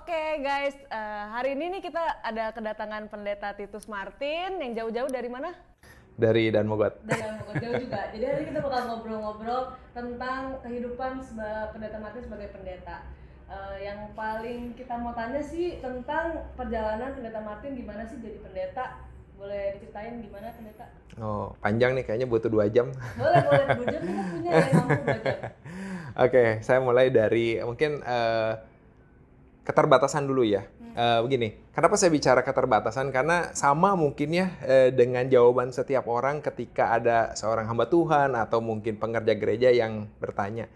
Oke guys, eh, hari ini nih kita ada kedatangan pendeta Titus Martin yang jauh-jauh dari mana? Dari Dan Mogot. Dari Bogor jauh juga. Jadi hari ini kita bakal ngobrol-ngobrol tentang kehidupan sebagai pendeta Martin sebagai pendeta. Eh, yang paling kita mau tanya sih tentang perjalanan pendeta Martin gimana sih jadi pendeta? Boleh diceritain gimana pendeta? Oh, panjang nih kayaknya butuh dua jam. Boleh, boleh. Dua jam kita punya ya, mampu dua jam. Oke, saya mulai dari mungkin eh, keterbatasan dulu ya. Eh, begini, kenapa saya bicara keterbatasan? Karena sama mungkin ya eh, dengan jawaban setiap orang ketika ada seorang hamba Tuhan atau mungkin pengerja gereja yang bertanya,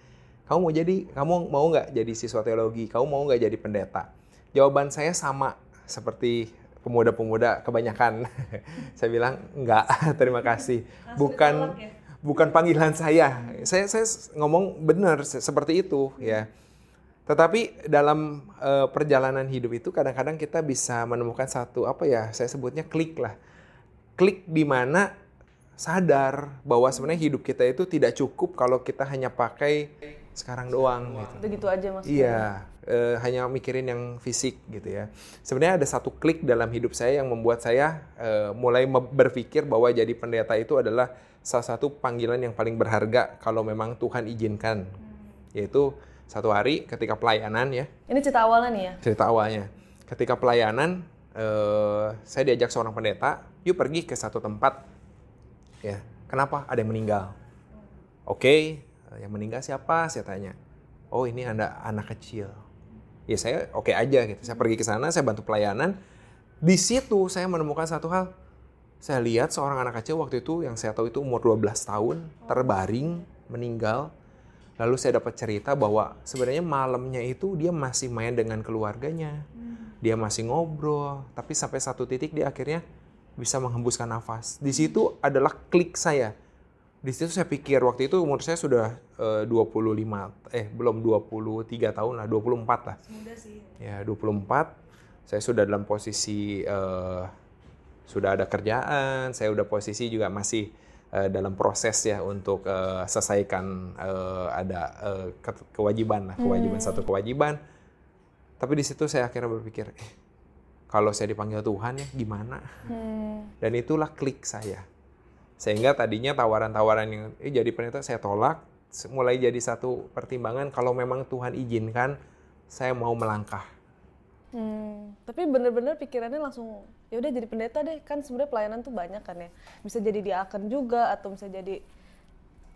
kamu mau jadi, kamu mau nggak jadi siswa teologi? Kamu mau nggak jadi pendeta? Jawaban saya sama seperti pemuda-pemuda kebanyakan. saya bilang enggak, terima kasih. Bukan ya? bukan panggilan saya. Saya saya ngomong benar se- seperti itu ya. Tetapi dalam eh, perjalanan hidup itu kadang-kadang kita bisa menemukan satu apa ya? Saya sebutnya klik lah. Klik di mana sadar bahwa sebenarnya hidup kita itu tidak cukup kalau kita hanya pakai sekarang doang gitu. Itu gitu aja maksudnya. Iya, eh, hanya mikirin yang fisik gitu ya. Sebenarnya ada satu klik dalam hidup saya yang membuat saya eh, mulai berpikir bahwa jadi pendeta itu adalah salah satu panggilan yang paling berharga kalau memang Tuhan izinkan. Yaitu satu hari ketika pelayanan ya, Ini cerita awalnya nih ya. cerita awalnya. Ketika pelayanan, eh, saya diajak seorang pendeta, yuk pergi ke satu tempat. Ya, kenapa? Ada yang meninggal. Oke, yang meninggal siapa? Saya tanya. Oh ini ada anak kecil. Ya saya oke aja gitu. Saya pergi ke sana, saya bantu pelayanan. Di situ saya menemukan satu hal. Saya lihat seorang anak kecil waktu itu yang saya tahu itu umur 12 tahun, terbaring, meninggal. Lalu saya dapat cerita bahwa sebenarnya malamnya itu dia masih main dengan keluarganya. Dia masih ngobrol, tapi sampai satu titik dia akhirnya bisa menghembuskan nafas. Di situ adalah klik saya. Di situ saya pikir waktu itu umur saya sudah eh, 25 eh belum 23 tahun lah, 24 lah. Muda sih. Ya, 24. Saya sudah dalam posisi eh, sudah ada kerjaan, saya udah posisi juga masih eh, dalam proses ya untuk eh, selesaikan eh, ada eh, ke- kewajiban lah, kewajiban satu kewajiban. Tapi di situ saya akhirnya berpikir, eh kalau saya dipanggil Tuhan ya gimana? Hmm. Dan itulah klik saya. Sehingga tadinya tawaran-tawaran yang eh, jadi pendeta saya tolak, mulai jadi satu pertimbangan kalau memang Tuhan izinkan saya mau melangkah. Hmm, tapi bener-bener pikirannya langsung ya udah jadi pendeta deh. Kan sebenarnya pelayanan tuh banyak kan ya. Bisa jadi diaken juga atau bisa jadi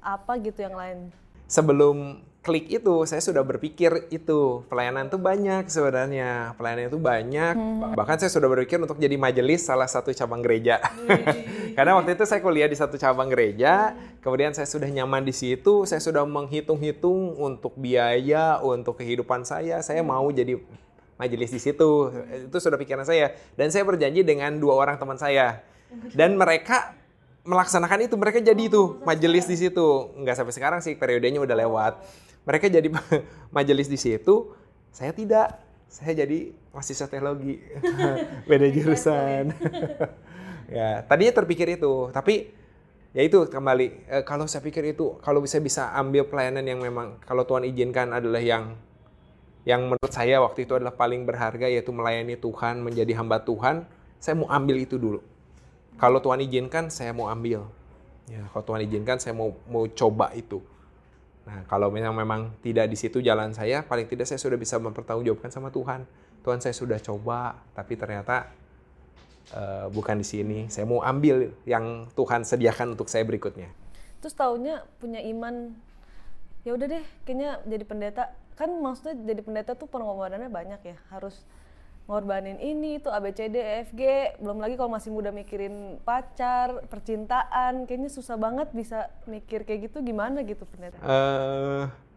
apa gitu yang lain. Sebelum klik itu saya sudah berpikir itu. Pelayanan tuh banyak sebenarnya. Pelayanan itu banyak. Bahkan saya sudah berpikir untuk jadi majelis salah satu cabang gereja. Karena waktu itu saya kuliah di satu cabang gereja. Kemudian saya sudah nyaman di situ. Saya sudah menghitung-hitung untuk biaya untuk kehidupan saya. Saya mau jadi majelis di situ. Itu sudah pikiran saya. Dan saya berjanji dengan dua orang teman saya. Dan mereka melaksanakan itu. Mereka jadi itu majelis di situ. Nggak sampai sekarang sih periodenya udah lewat. Mereka jadi majelis di situ. Saya tidak. Saya jadi mahasiswa teologi. Beda jurusan. ya tadinya terpikir itu. Tapi ya itu kembali. Eh, kalau saya pikir itu kalau bisa bisa ambil pelayanan yang memang kalau Tuhan izinkan adalah yang yang menurut saya waktu itu adalah paling berharga yaitu melayani Tuhan menjadi hamba Tuhan saya mau ambil itu dulu. Kalau Tuhan izinkan saya mau ambil. Ya kalau Tuhan izinkan saya mau mau coba itu. Nah kalau memang memang tidak di situ jalan saya paling tidak saya sudah bisa mempertanggungjawabkan sama Tuhan. Tuhan saya sudah coba tapi ternyata eh, bukan di sini. Saya mau ambil yang Tuhan sediakan untuk saya berikutnya. Terus taunya punya iman ya udah deh kayaknya jadi pendeta kan maksudnya jadi pendeta tuh pengorbanannya banyak ya harus ngorbanin ini itu ABCD EFG belum lagi kalau masih muda mikirin pacar percintaan kayaknya susah banget bisa mikir kayak gitu gimana gitu pendeta eh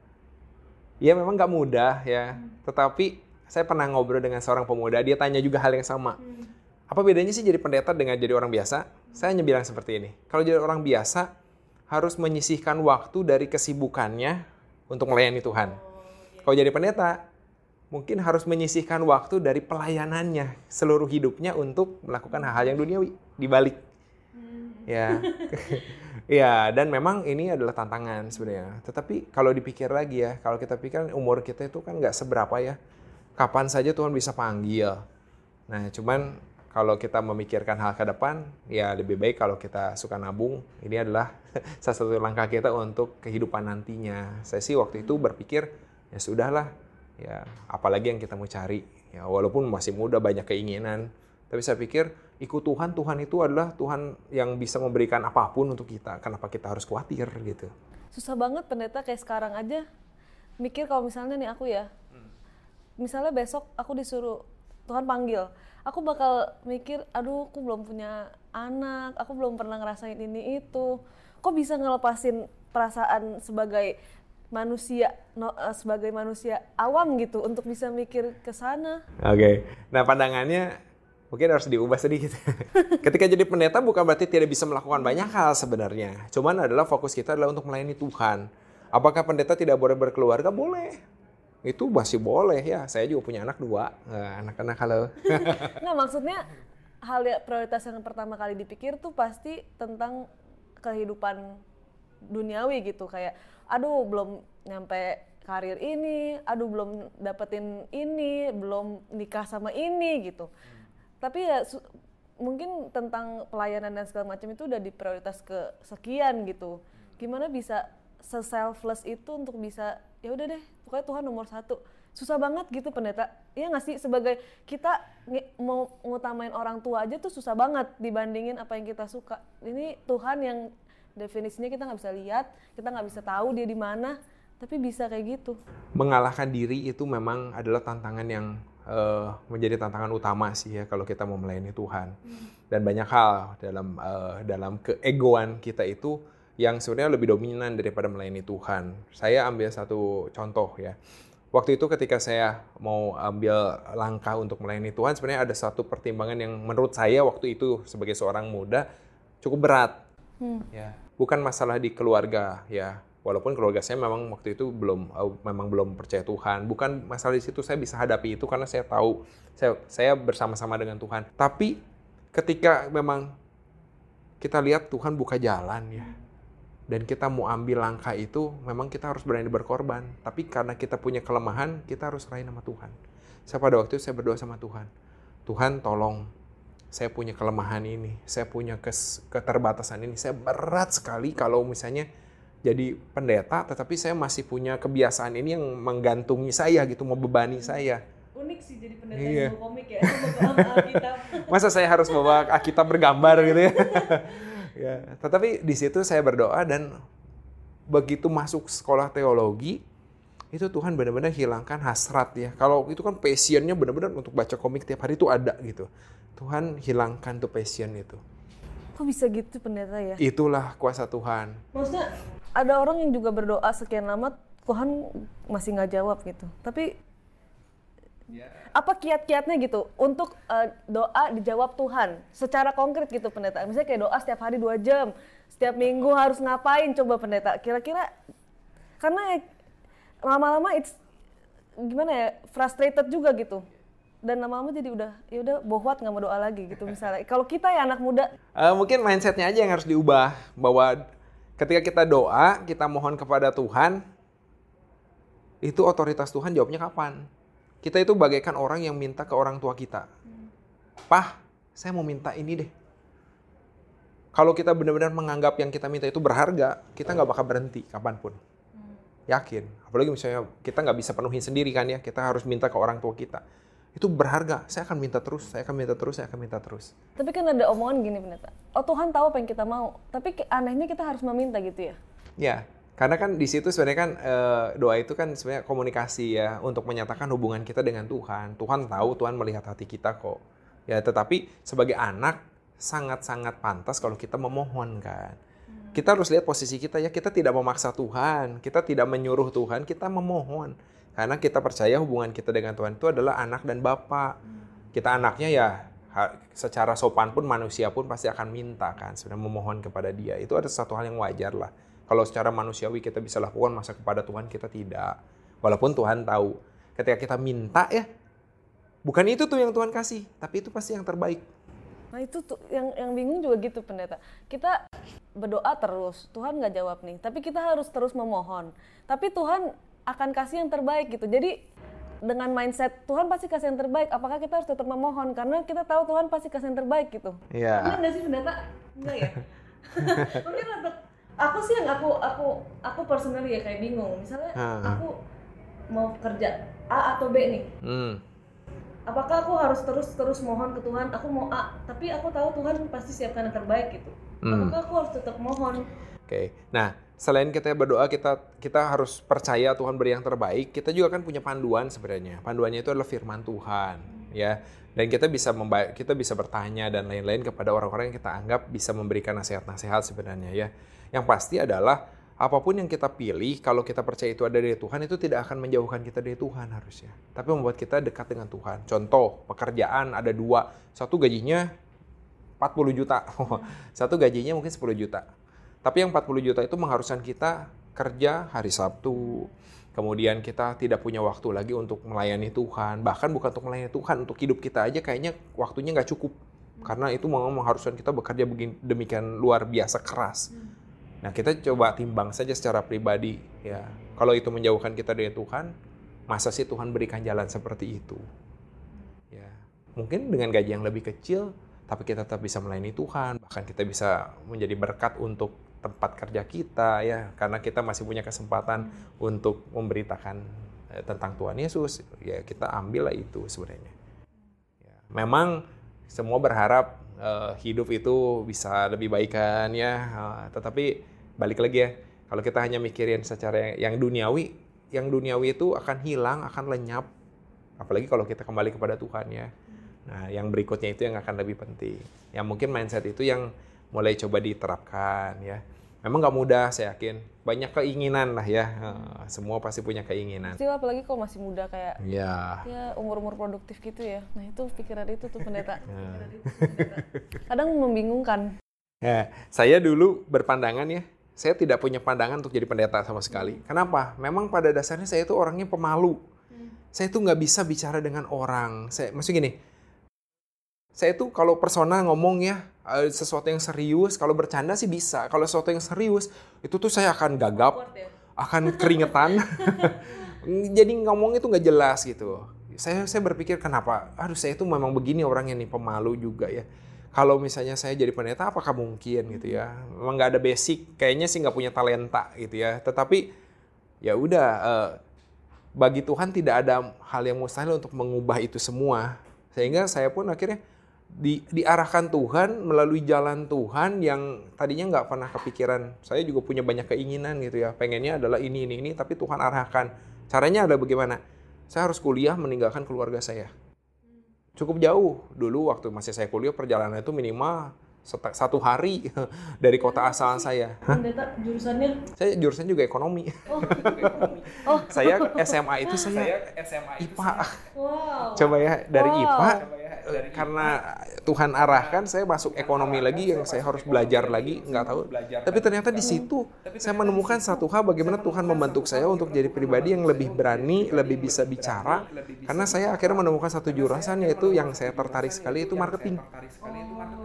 ya memang nggak mudah ya. Tetapi saya pernah ngobrol dengan seorang pemuda, dia tanya juga hal yang sama. Apa bedanya sih jadi pendeta dengan jadi orang biasa? Saya hanya bilang seperti ini. Kalau jadi orang biasa harus menyisihkan waktu dari kesibukannya untuk melayani Tuhan. Kalau jadi pendeta mungkin harus menyisihkan waktu dari pelayanannya seluruh hidupnya untuk melakukan hal-hal yang duniawi di balik. Ya. ya, dan memang ini adalah tantangan sebenarnya. Tetapi kalau dipikir lagi ya, kalau kita pikir umur kita itu kan nggak seberapa ya. kapan saja Tuhan bisa panggil. Nah, cuman kalau kita memikirkan hal ke depan, ya lebih baik kalau kita suka nabung. Ini adalah salah satu langkah kita untuk kehidupan nantinya. Saya sih waktu itu berpikir, ya sudahlah, ya apalagi yang kita mau cari. Ya walaupun masih muda banyak keinginan, tapi saya pikir ikut Tuhan, Tuhan itu adalah Tuhan yang bisa memberikan apa pun untuk kita. Kenapa kita harus khawatir gitu? Susah banget pendeta kayak sekarang aja mikir kalau misalnya nih aku ya, misalnya besok aku disuruh Tuhan panggil, aku bakal mikir, aduh, aku belum punya anak, aku belum pernah ngerasain ini itu, kok bisa ngelepasin perasaan sebagai manusia, no, uh, sebagai manusia awam gitu untuk bisa mikir ke sana. Oke, okay. nah pandangannya mungkin harus diubah sedikit. Ketika jadi pendeta bukan berarti tidak bisa melakukan banyak hal sebenarnya. Cuman adalah fokus kita adalah untuk melayani Tuhan. Apakah pendeta tidak boleh berkeluarga? Boleh itu masih boleh ya. Saya juga punya anak dua, anak-anak kalau. Nggak maksudnya hal yang prioritas yang pertama kali dipikir tuh pasti tentang kehidupan duniawi gitu kayak, aduh belum nyampe karir ini, aduh belum dapetin ini, belum nikah sama ini gitu. Hmm. Tapi ya mungkin tentang pelayanan dan segala macam itu udah diprioritas ke sekian gitu. Gimana bisa se-selfless itu untuk bisa ya udah deh pokoknya Tuhan nomor satu susah banget gitu pendeta ya nggak sih sebagai kita mau ngutamain orang tua aja tuh susah banget dibandingin apa yang kita suka ini Tuhan yang definisinya kita nggak bisa lihat kita nggak bisa tahu dia di mana tapi bisa kayak gitu mengalahkan diri itu memang adalah tantangan yang uh, menjadi tantangan utama sih ya kalau kita mau melayani Tuhan dan banyak hal dalam uh, dalam keegoan kita itu yang sebenarnya lebih dominan daripada melayani Tuhan. Saya ambil satu contoh ya. Waktu itu ketika saya mau ambil langkah untuk melayani Tuhan, sebenarnya ada satu pertimbangan yang menurut saya waktu itu sebagai seorang muda cukup berat. Hmm. Ya, bukan masalah di keluarga ya. Walaupun keluarga saya memang waktu itu belum memang belum percaya Tuhan. Bukan masalah di situ saya bisa hadapi itu karena saya tahu saya saya bersama-sama dengan Tuhan. Tapi ketika memang kita lihat Tuhan buka jalan ya dan kita mau ambil langkah itu, memang kita harus berani berkorban. Tapi karena kita punya kelemahan, kita harus serahin sama Tuhan. Saya pada waktu itu saya berdoa sama Tuhan. Tuhan tolong, saya punya kelemahan ini, saya punya kes, keterbatasan ini. Saya berat sekali kalau misalnya jadi pendeta, tetapi saya masih punya kebiasaan ini yang menggantungi saya gitu, membebani saya. Unik sih jadi pendeta iya. yang komik ya, Alkitab. Masa saya harus bawa Alkitab bergambar gitu ya? ya, tetapi di situ saya berdoa dan begitu masuk sekolah teologi itu Tuhan benar-benar hilangkan hasrat ya. Kalau itu kan passionnya benar-benar untuk baca komik tiap hari itu ada gitu. Tuhan hilangkan tuh passion itu. Kok bisa gitu pendeta ya? Itulah kuasa Tuhan. Maksudnya ada orang yang juga berdoa sekian lama Tuhan masih nggak jawab gitu. Tapi ya apa kiat-kiatnya gitu untuk uh, doa dijawab Tuhan secara konkret gitu pendeta misalnya kayak doa setiap hari dua jam setiap minggu harus ngapain coba pendeta kira-kira karena ya, lama-lama it's gimana ya frustrated juga gitu dan lama-lama jadi udah ya udah bohwat nggak mau doa lagi gitu misalnya kalau kita ya anak muda uh, mungkin mindsetnya aja yang harus diubah bahwa ketika kita doa kita mohon kepada Tuhan itu otoritas Tuhan jawabnya kapan kita itu bagaikan orang yang minta ke orang tua kita. Pah, saya mau minta ini deh. Kalau kita benar-benar menganggap yang kita minta itu berharga, kita nggak bakal berhenti kapan pun. Yakin. Apalagi misalnya kita nggak bisa penuhin sendiri kan ya, kita harus minta ke orang tua kita. Itu berharga, saya akan minta terus, saya akan minta terus, saya akan minta terus. Tapi kan ada omongan gini pendeta, oh Tuhan tahu apa yang kita mau, tapi anehnya kita harus meminta gitu ya? Ya, karena kan di situ sebenarnya kan e, doa itu kan sebenarnya komunikasi ya untuk menyatakan hubungan kita dengan Tuhan. Tuhan tahu, Tuhan melihat hati kita kok. Ya, tetapi sebagai anak sangat-sangat pantas kalau kita memohon kan. Hmm. Kita harus lihat posisi kita ya, kita tidak memaksa Tuhan, kita tidak menyuruh Tuhan, kita memohon. Karena kita percaya hubungan kita dengan Tuhan itu adalah anak dan bapak. Hmm. Kita anaknya ya secara sopan pun manusia pun pasti akan minta kan, sebenarnya memohon kepada dia. Itu ada satu hal yang wajar lah kalau secara manusiawi kita bisa lakukan, masa kepada Tuhan kita tidak. Walaupun Tuhan tahu. Ketika kita minta ya, bukan itu tuh yang Tuhan kasih, tapi itu pasti yang terbaik. Nah itu tuh yang yang bingung juga gitu pendeta. Kita berdoa terus, Tuhan nggak jawab nih, tapi kita harus terus memohon. Tapi Tuhan akan kasih yang terbaik gitu. Jadi dengan mindset Tuhan pasti kasih yang terbaik. Apakah kita harus tetap memohon karena kita tahu Tuhan pasti kasih yang terbaik gitu. Iya. Benar nggak sih pendeta? Enggak ya? Mungkin untuk aku sih yang aku aku aku personally ya kayak bingung. Misalnya Ah. aku mau kerja A atau B nih. Hmm. Apakah aku harus terus terus mohon ke Tuhan? Aku mau A, tapi aku tahu Tuhan pasti siapkan yang terbaik gitu. Hmm. Apakah aku harus tetap mohon? Oke. Nah, selain kita berdoa, kita kita harus percaya Tuhan beri yang terbaik. Kita juga kan punya panduan sebenarnya. Panduannya itu adalah firman Tuhan, ya. Dan kita bisa memba- kita bisa bertanya dan lain-lain kepada orang-orang yang kita anggap bisa memberikan nasihat-nasihat sebenarnya ya. Yang pasti adalah apa pun yang kita pilih, kalau kita percaya itu ada dari Tuhan, itu tidak akan menjauhkan kita dari Tuhan harusnya. Tapi membuat kita dekat dengan Tuhan. Contoh, pekerjaan ada dua. Satu gajinya 40 juta. Satu gajinya mungkin 10 juta. Tapi yang 40 juta itu mengharuskan kita kerja hari Sabtu. Kemudian kita tidak punya waktu lagi untuk melayani Tuhan. Bahkan bukan untuk melayani Tuhan, untuk hidup kita aja kayaknya waktunya nggak cukup. Karena itu memang mengharuskan kita bekerja begini, demikian luar biasa keras. Nah kita coba timbang saja secara pribadi. ya Kalau itu menjauhkan kita dari Tuhan, masa sih Tuhan berikan jalan seperti itu? Ya, mungkin dengan gaji yang lebih kecil, tapi kita tetap bisa melayani Tuhan, bahkan kita bisa menjadi berkat untuk tempat kerja kita ya, karena kita masih punya kesempatan untuk memberitakan eh, tentang Tuhan Yesus, ya kita ambillah itu sebenarnya. Ya, memang semua berharap eh, hidup itu bisa lebih baik kan ya, Eh, tetapi balik lagi ya, kalau kita hanya mikirin secara yang duniawi, yang duniawi itu akan hilang, akan lenyap, apalagi kalau kita kembali kepada Tuhan ya. Nah, yang berikutnya itu yang akan lebih penting. Ya mungkin mindset itu yang mulai coba diterapkan ya. Memang nggak mudah, saya yakin. Banyak keinginan lah ya. Eh, Semua pasti punya keinginan. Pasti apalagi kalau masih muda kayak Ya. ya umur-umur produktif gitu ya. Nah itu pikiran itu tuh pendeta. Nah. Pikiran itu pendeta. Kadang membingungkan. Ya, saya dulu berpandangan ya, saya tidak punya pandangan untuk jadi pendeta sama sekali. Kenapa? Memang pada dasarnya saya itu orangnya pemalu. Saya itu nggak bisa bicara dengan orang. Saya, maksud gini, saya itu kalau persona ngomong ya eh, sesuatu yang serius, kalau bercanda sih bisa. Kalau sesuatu yang serius, itu tuh saya akan gagap, ya. akan keringetan. Jadi ngomongnya tuh nggak jelas gitu. Saya saya berpikir kenapa? Aduh saya itu memang begini orangnya nih pemalu juga ya. Kalau misalnya saya jadi pendeta, apakah mungkin gitu ya? Memang nggak ada basic, kayaknya sih nggak punya talenta gitu ya. Tetapi ya udah, eh, bagi Tuhan tidak ada hal yang mustahil untuk mengubah itu semua. Sehingga saya pun akhirnya di, diarahkan Tuhan melalui jalan Tuhan yang tadinya nggak pernah kepikiran. Saya juga punya banyak keinginan gitu ya. Pengennya adalah ini, ini, ini, tapi Tuhan arahkan. Caranya ada bagaimana? Saya harus kuliah meninggalkan keluarga saya. Cukup jauh. Dulu waktu masih saya kuliah perjalanan itu minimal satu hari dari kota asal saya. Hah? Pendeta jurusannya. Saya jurusan juga ekonomi. Oh, oh saya SMA itu saya IPA. wow. Coba ya dari Wow. IPA eh, karena Tuhan arahkan saya masuk ekonomi lagi yang saya harus belajar lagi nggak tahu. Tapi ternyata di situ saya menemukan satu hal bagaimana Tuhan membentuk saya untuk jadi pribadi yang lebih berani, lebih bisa bicara. Karena saya akhirnya menemukan satu jurusan yaitu yang saya tertarik sekali itu marketing.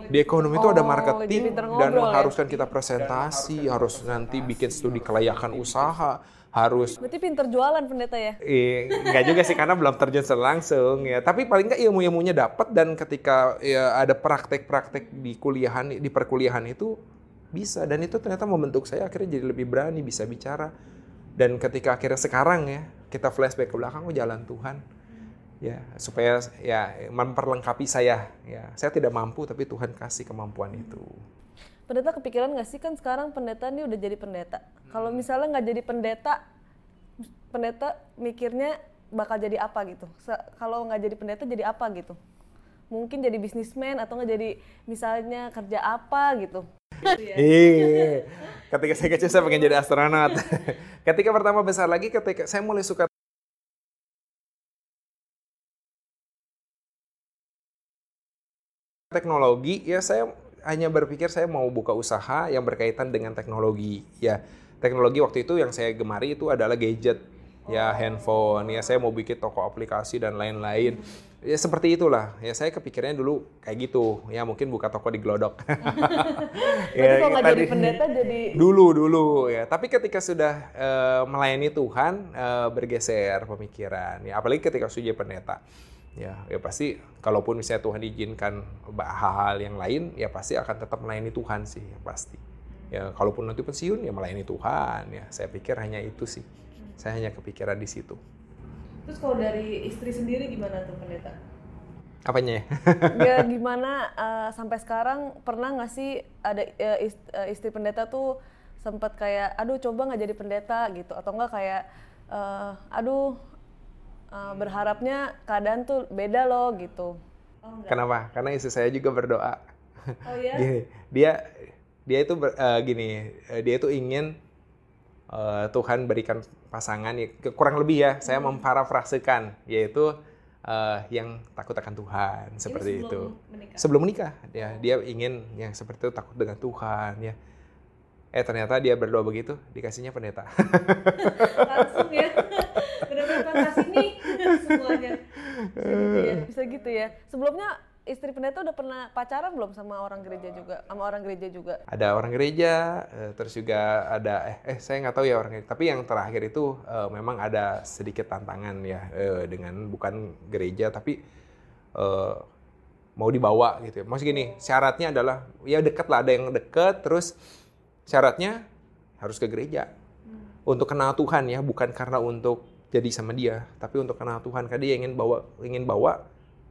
Di ekonomi itu ada Oh, marketing dan ngobrol ya? mengharuskan kita presentasi, harus nanti bikin studi kelayakan usaha, harus Berarti pinter jualan pendeta ya? Eh, enggak juga sih karena belum terjun langsung ya. Tapi paling enggak ilmu-ilmunya dapat dan ketika ya, ada praktek-praktek di kuliahan di perkuliahan itu bisa dan itu ternyata membentuk saya akhirnya jadi lebih berani bisa bicara. Dan ketika akhirnya sekarang ya kita flashback ke belakang oh jalan Tuhan ya supaya ya memperlengkapi saya ya. Saya tidak mampu tapi Tuhan kasih kemampuan itu. Pendeta kepikiran nggak sih kan sekarang pendeta ini udah jadi pendeta. Kalau Hmm. misalnya nggak jadi pendeta, pendeta mikirnya bakal jadi apa gitu. Kalau nggak jadi pendeta jadi apa gitu? Mungkin jadi bisnismen atau nggak jadi misalnya kerja apa gitu. Iya. Ketika saya kecil saya pengen jadi astronot. ketika pertama besar lagi ketika saya mulai suka teknologi, ya saya hanya berpikir saya mau buka usaha yang berkaitan dengan teknologi. Ya, teknologi waktu itu yang saya gemari itu adalah gadget, ya handphone, ya saya mau bikin toko aplikasi dan lain-lain. ya seperti itulah. Ya saya kepikirannya dulu kayak gitu. Ya mungkin buka toko di Glodok. Ya, kalau jadi pendeta jadi dulu dulu. Ya tapi ketika sudah uh, melayani Tuhan uh, bergeser pemikiran. Ya apalagi ketika sudah pendeta ya ya pasti kalaupun misalnya Tuhan izinkan hal-hal yang lain ya pasti akan tetap melayani Tuhan sih ya pasti. Ya kalaupun nanti pensiun ya melayani Tuhan. Ya saya pikir hanya itu sih. Saya hanya kepikiran di situ. Terus kalau dari istri sendiri gimana tuh pendeta? Apanya ya? Gimana uh, sampai sekarang pernah nggak sih ada uh, istri pendeta tuh sempat kayak aduh coba nggak jadi pendeta gitu. Atau enggak kayak uh, aduh uh, berharapnya keadaan tuh beda loh gitu. Oh, Kenapa? Karena istri saya juga berdoa. Oh ya? gini, dia dia itu ber, uh, gini, uh, dia itu ingin uh, Tuhan berikan pasangan ya kurang lebih ya, hmm. saya memparafrasekan yaitu uh, yang takut akan Tuhan seperti sebelum itu. Menikah. Sebelum menikah, ya dia ingin yang seperti itu takut dengan Tuhan ya eh ternyata dia berdoa begitu dikasihnya pendeta langsung ya benar-benar semuanya bisa gitu ya bisa gitu ya sebelumnya istri pendeta udah pernah pacaran belum sama orang gereja juga sama orang gereja juga ada orang gereja eh, terus juga ada eh eh saya nggak tahu ya orang gereja tapi yang terakhir itu uh, memang ada sedikit tantangan ya uh, dengan bukan gereja tapi uh, mau dibawa gitu ya. Maksud gini, syaratnya adalah ya deket lah ada yang deket terus Syaratnya harus ke gereja. Hmm. Untuk kenal Tuhan ya, bukan karena untuk jadi sama dia, tapi untuk kenal Tuhan karena dia ingin bawa ingin bawa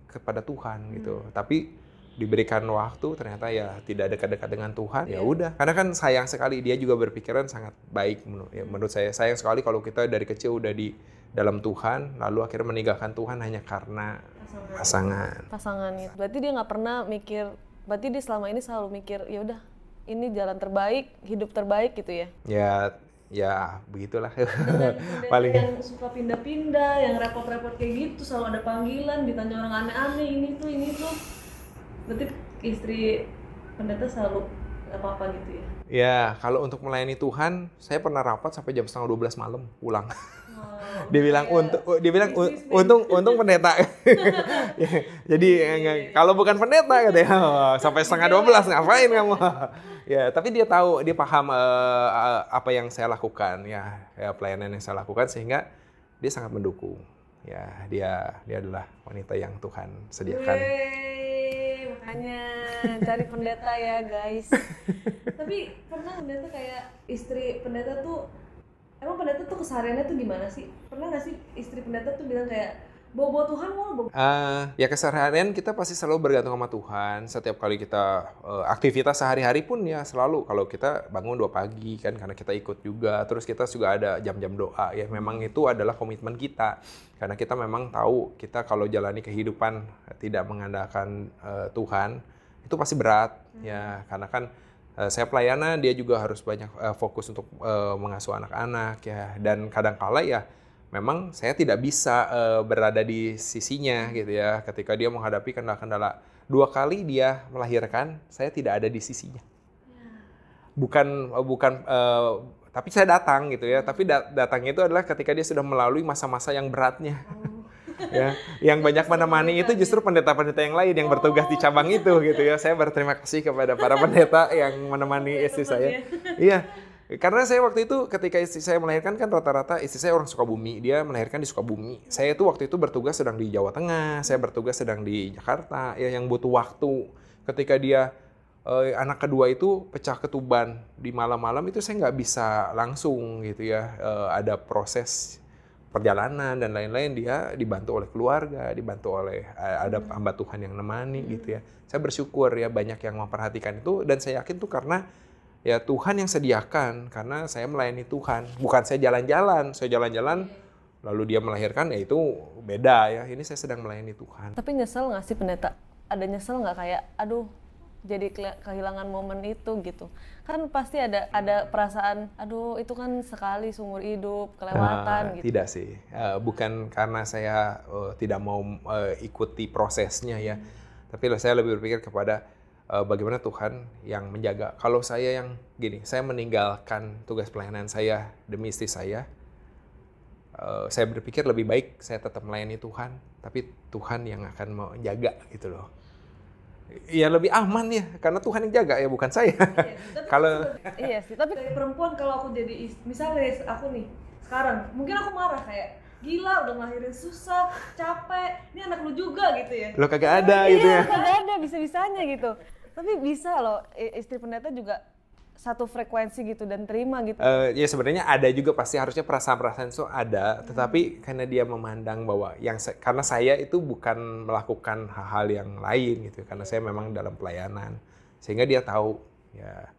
kepada Tuhan hmm. gitu. Tapi diberikan waktu ternyata ya tidak dekat-dekat dengan Tuhan ya iya. udah karena kan sayang sekali dia juga berpikiran sangat baik menurut ya, menurut saya sayang sekali kalau kita dari kecil udah di dalam Tuhan lalu akhirnya meninggalkan Tuhan hanya karena pasangan pasangan itu berarti dia nggak pernah mikir berarti dia selama ini selalu mikir ya udah ini jalan terbaik, hidup terbaik gitu ya? Ya, ya begitulah. Paling yang suka pindah-pindah, yang repot-repot kayak gitu, selalu ada panggilan, ditanya orang aneh-aneh, ini tuh, ini tuh. Berarti istri pendeta selalu apa-apa gitu ya? Ya, kalau untuk melayani Tuhan, saya pernah rapat sampai jam setengah 12 malam pulang. dia bilang untuk dia bilang untung untung pendeta. Jadi kalau bukan pendeta katanya oh, sampai setengah dua belas ngapain kamu? Ya tapi dia tahu dia paham uh, apa yang saya lakukan ya ya pelayanan yang saya lakukan sehingga dia sangat mendukung. Ya dia dia adalah wanita yang Tuhan sediakan. Wey, makanya cari pendeta ya guys. Tapi pernah pendeta kayak istri pendeta tuh emang pendeta tuh kesehariannya tuh gimana sih? Pernah gak sih istri pendeta tuh bilang kayak bawa-bawa Tuhan mau bawa uh, ya keseharian kita pasti selalu bergantung sama Tuhan. Setiap kali kita uh, aktivitas sehari-hari pun ya selalu. Kalau kita bangun dua pagi kan karena kita ikut juga. Terus kita juga ada jam-jam doa. Ya memang itu adalah komitmen kita. Karena kita memang tahu kita kalau jalani kehidupan tidak mengandalkan uh, Tuhan itu pasti berat. Hmm. ya karena kan uh, saya pelayanan dia juga harus banyak uh, fokus untuk uh, mengasuh anak-anak ya. Dan kadang kala ya memang saya tidak bisa uh, berada di sisinya gitu ya. Ketika dia menghadapi kendala-kendala dua kali dia melahirkan saya tidak ada di sisinya. Bukan bukan uh, tapi saya datang gitu ya. Tapi datangnya itu adalah ketika dia sudah melalui masa-masa yang beratnya. Oh ya yang banyak menemani itu justru pendeta-pendeta yang lain yang bertugas di cabang itu gitu ya. Saya berterima kasih kepada para pendeta yang menemani istri saya. iya karena saya waktu itu ketika istri saya melahirkan kan rata-rata istri saya orang Sukabumi dia melahirkan di Sukabumi. Saya itu waktu itu bertugas sedang di Jawa Tengah saya bertugas sedang di Jakarta. Ya yang butuh waktu ketika dia eh, anak kedua itu pecah ketuban di malam-malam itu saya nggak bisa langsung gitu ya eh, ada proses perjalanan dan lain-lain dia dibantu oleh keluarga, dibantu oleh eh, ada hamba Tuhan yang nemani hmm. gitu ya. Saya bersyukur ya banyak yang memperhatikan itu dan saya yakin tuh karena ya Tuhan yang sediakan karena saya melayani Tuhan, bukan saya jalan-jalan, saya jalan-jalan lalu dia melahirkan ya itu beda ya. Ini saya sedang melayani Tuhan. Tapi nyesel nggak sih pendeta? Ada nyesel nggak kayak aduh jadi kehilangan momen itu gitu kan pasti ada ada perasaan aduh itu kan sekali seumur hidup kelewatan uh, gitu tidak sih uh, bukan karena saya uh, tidak mau uh, ikuti prosesnya ya hmm. tapi saya lebih berpikir kepada uh, bagaimana Tuhan yang menjaga kalau saya yang gini saya meninggalkan tugas pelayanan saya demi istri saya uh, saya berpikir lebih baik saya tetap melayani Tuhan, tapi Tuhan yang akan menjaga gitu loh. Ya lebih aman ya, karena Tuhan yang jaga ya bukan saya. Iya, kalau iya sih, tapi perempuan kalau aku jadi misalnya aku nih sekarang, mungkin aku marah kayak gila udah ngelahirin susah, capek, ini anak lu juga gitu ya. Lo kagak ada iya, gitu ya. kagak ada bisa-bisanya gitu. Tapi bisa loh istri pendeta juga satu frekuensi gitu dan terima gitu. Uh, ya sebenarnya ada juga pasti harusnya perasaan-perasaan itu ada, hmm. tetapi karena dia memandang bahwa yang karena saya itu bukan melakukan hal-hal yang lain gitu, karena saya memang dalam pelayanan, sehingga dia tahu ya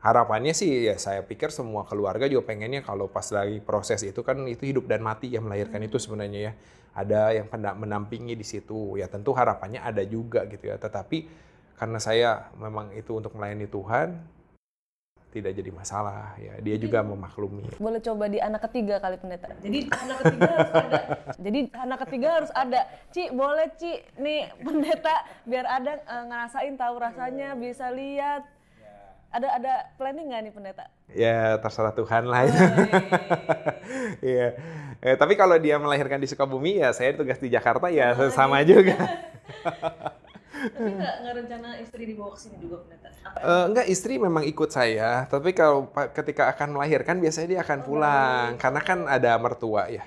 harapannya sih ya saya pikir semua keluarga juga pengennya kalau pas lagi proses itu kan itu hidup dan mati yang melahirkan hmm. itu sebenarnya ya ada yang menampingi di situ ya tentu harapannya ada juga gitu ya tetapi karena saya memang itu untuk melayani Tuhan tidak jadi masalah ya. Dia juga memaklumi. boleh coba di anak ketiga kali pendeta. Jadi anak ketiga harus ada. Jadi anak ketiga harus ada. Ci boleh Ci. Nih pendeta biar ada uh, ngerasain tahu rasanya bisa lihat. Ada ada planning nggak nih pendeta? Ya terserah Tuhan lah. Itu Iya. eh, tapi kalau dia melahirkan di Sukabumi ya saya tugas di Jakarta ya sama juga Tapi nggak rencana istri dibawa ke sini juga pendeta? Uh, enggak, istri memang ikut saya. Tapi kalau ketika akan melahirkan biasanya dia akan oh, pulang. Oh, Karena kan ada mertua ya.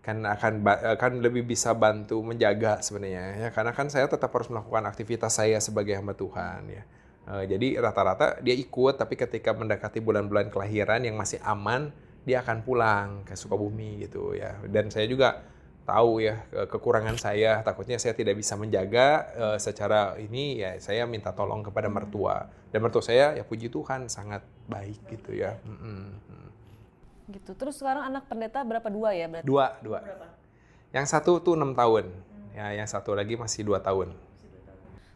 Kan akan akan lebih bisa bantu menjaga sebenarnya ya. Karena kan saya tetap harus melakukan aktivitas saya sebagai hamba Tuhan ya. Uh, jadi rata-rata dia ikut, tapi ketika mendekati bulan-bulan kelahiran yang masih aman, dia akan pulang ke Sukabumi gitu ya. Dan saya juga tahu ya kekurangan saya. Takutnya saya tidak bisa menjaga uh, secara ini ya saya minta tolong kepada hmm. mertua. Dan mertua saya ya puji Tuhan sangat baik gitu ya. Mm -hmm. gitu. Terus sekarang anak pendeta berapa? Dua ya berarti? Dua dua. Berapa? yang satu tuh enam tahun. Hmm. ya yang satu lagi masih dua tahun.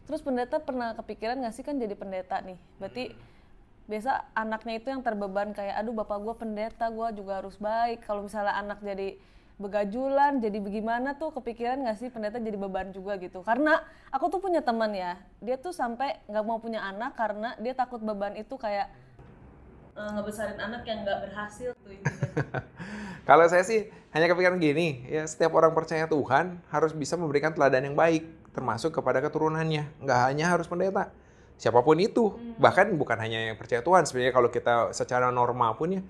Terus pendeta pernah kepikiran nggak sih kan jadi pendeta nih? Berarti biasa anaknya itu yang terbeban kayak aduh bapak gue pendeta gue juga harus baik. Kalau misalnya anak jadi begajulan jadi bagaimana tuh? Kepikiran nggak sih pendeta jadi beban juga gitu? Karena aku tuh punya teman ya dia tuh sampai nggak mau punya anak karena dia takut beban itu kayak uh, ngebesarin anak yang nggak berhasil tuh kalau saya sih hanya kepikiran gini ya setiap orang percaya Tuhan harus bisa memberikan teladan yang baik termasuk kepada keturunannya. Nggak hanya harus pendeta siapa pun itu. Hmm. bahkan bukan hanya yang percaya Tuhan sebenarnya kalau kita secara normal pun ya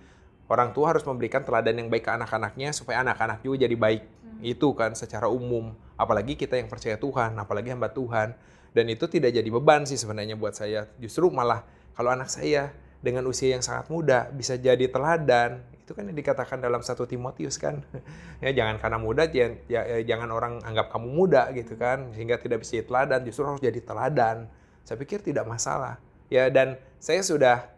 orang tua harus memberikan teladan yang baik ke anak-anaknya supaya anak-anak juga jadi baik. Hmm. Itu kan secara umum. Apalagi kita yang percaya Tuhan, apalagi hamba Tuhan. Dan itu tidak jadi beban sih sebenarnya buat saya. Justru malah kalau anak saya dengan usia yang sangat muda bisa jadi teladan. Itu kan yang dikatakan dalam satu Timotius kan. ya jangan karena muda ya, ya, ya, jangan orang anggap kamu muda gitu kan sehingga tidak bisa jadi teladan, justru harus jadi teladan. Saya pikir tidak masalah. Ya dan saya sudah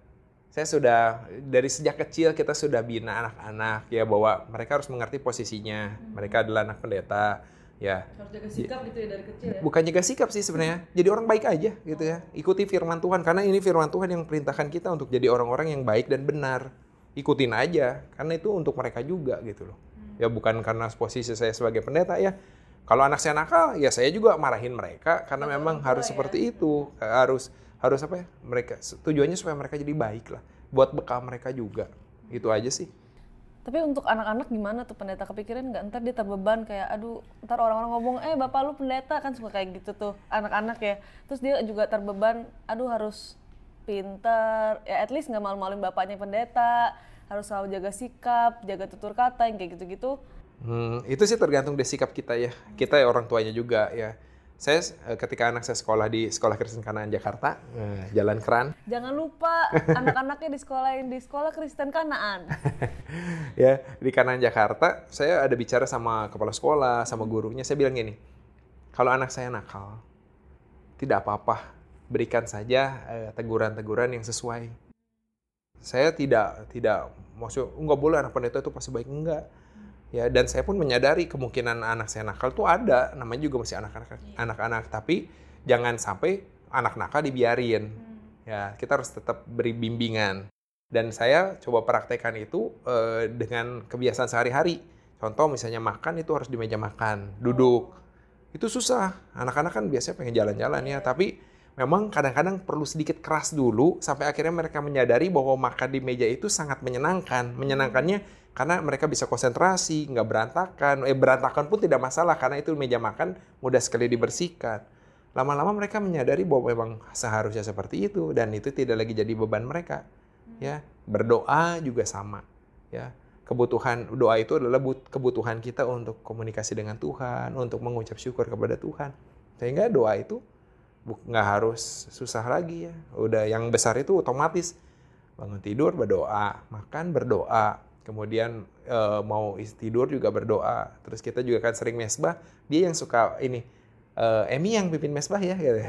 saya sudah dari sejak kecil kita sudah bina anak-anak ya bahwa mereka harus mengerti posisinya. Hmm. Mereka adalah anak pendeta ya. Harus jaga sikap gitu ya dari kecil ya. Bukan jaga sikap sih sebenarnya. Jadi orang baik aja gitu ya. Ikuti firman Tuhan karena ini firman Tuhan yang perintahkan kita untuk jadi orang-orang yang baik dan benar. Ikutin aja karena itu untuk mereka juga gitu loh. Hmm. Ya bukan karena posisi saya sebagai pendeta ya. Kalau anak saya nakal, ya saya juga marahin mereka karena memang harus ya. seperti itu. Harus harus apa ya mereka tujuannya supaya mereka jadi baik lah buat bekal mereka juga. Itu aja sih. Tapi untuk anak-anak gimana tuh pendeta? Kepikiran nggak? Ntar dia terbeban kayak aduh ntar orang-orang ngomong eh bapak lu pendeta kan suka kayak gitu tuh anak-anak ya. Terus dia juga terbeban aduh harus pinter ya at least nggak malu-maluin bapaknya pendeta harus selalu jaga sikap jaga tutur kata yang kayak gitu-gitu. Hmm, itu sih tergantung dari sikap kita ya. Kita ya orang tuanya juga ya saya eh, ketika anak saya sekolah di Sekolah Kristen Kanaan Jakarta, eh, Jalan Keran. Jangan lupa anak-anaknya di sekolah di Sekolah Kristen Kanaan. ya, di Kanaan Jakarta, saya ada bicara sama kepala sekolah, sama gurunya, saya bilang gini, kalau anak saya nakal, tidak apa-apa, berikan saja eh, teguran-teguran yang sesuai. Saya tidak tidak maksud nggak boleh anak pendeta itu pasti baik enggak ya dan saya pun menyadari kemungkinan anak saya nakal tuh ada namanya juga masih anak-anak iya. anak-anak. Tapi jangan sampai anak nakal dibiarin. Hmm. ya kita harus tetap beri bimbingan. Dan saya coba praktekkan itu uh, dengan kebiasaan sehari-hari. Contoh misalnya makan itu harus di meja makan duduk. Itu susah. Anak-anak kan biasanya pengen jalan-jalan ya. Tapi memang kadang-kadang perlu sedikit keras dulu sampai akhirnya mereka menyadari bahwa makan di meja itu sangat menyenangkan. Menyenangkannya karena mereka bisa konsentrasi, nggak berantakan. Eh berantakan pun tidak masalah karena itu meja makan mudah sekali dibersihkan. Lama-lama mereka menyadari bahwa memang seharusnya seperti itu dan itu tidak lagi jadi beban mereka. Ya, berdoa juga sama. Ya, kebutuhan doa itu adalah kebutuhan kita untuk komunikasi dengan Tuhan, untuk mengucap syukur kepada Tuhan. Sehingga doa itu nggak harus susah lagi ya. Udah yang besar itu otomatis bangun tidur berdoa, makan berdoa, kemudian e, mau tidur juga berdoa. Terus kita juga kan sering mesbah, dia yang suka ini e, Emi yang pimpin mesbah ya gitu.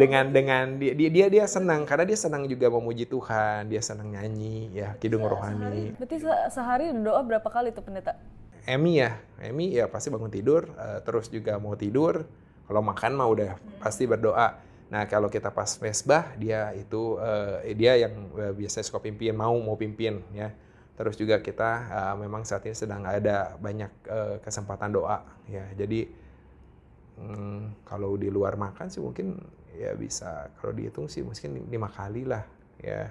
dengan dengan dia, dia dia senang karena dia senang juga memuji Tuhan, dia senang nyanyi ya kidung rohani. Berarti sehari doa berapa kali tuh pendeta? Emi ya, Emi ya pasti bangun tidur, uh, terus juga mau tidur. Kalau makan mah udah pasti berdoa. Nah kalau kita pas mesbah dia itu uh, dia yang uh, biasanya suka pimpin mau mau pimpin ya Terus juga kita uh, memang saat ini sedang ada banyak uh, kesempatan doa ya. Jadi um, kalau di luar makan sih mungkin ya bisa kalau dihitung sih mungkin lima kali lah ya.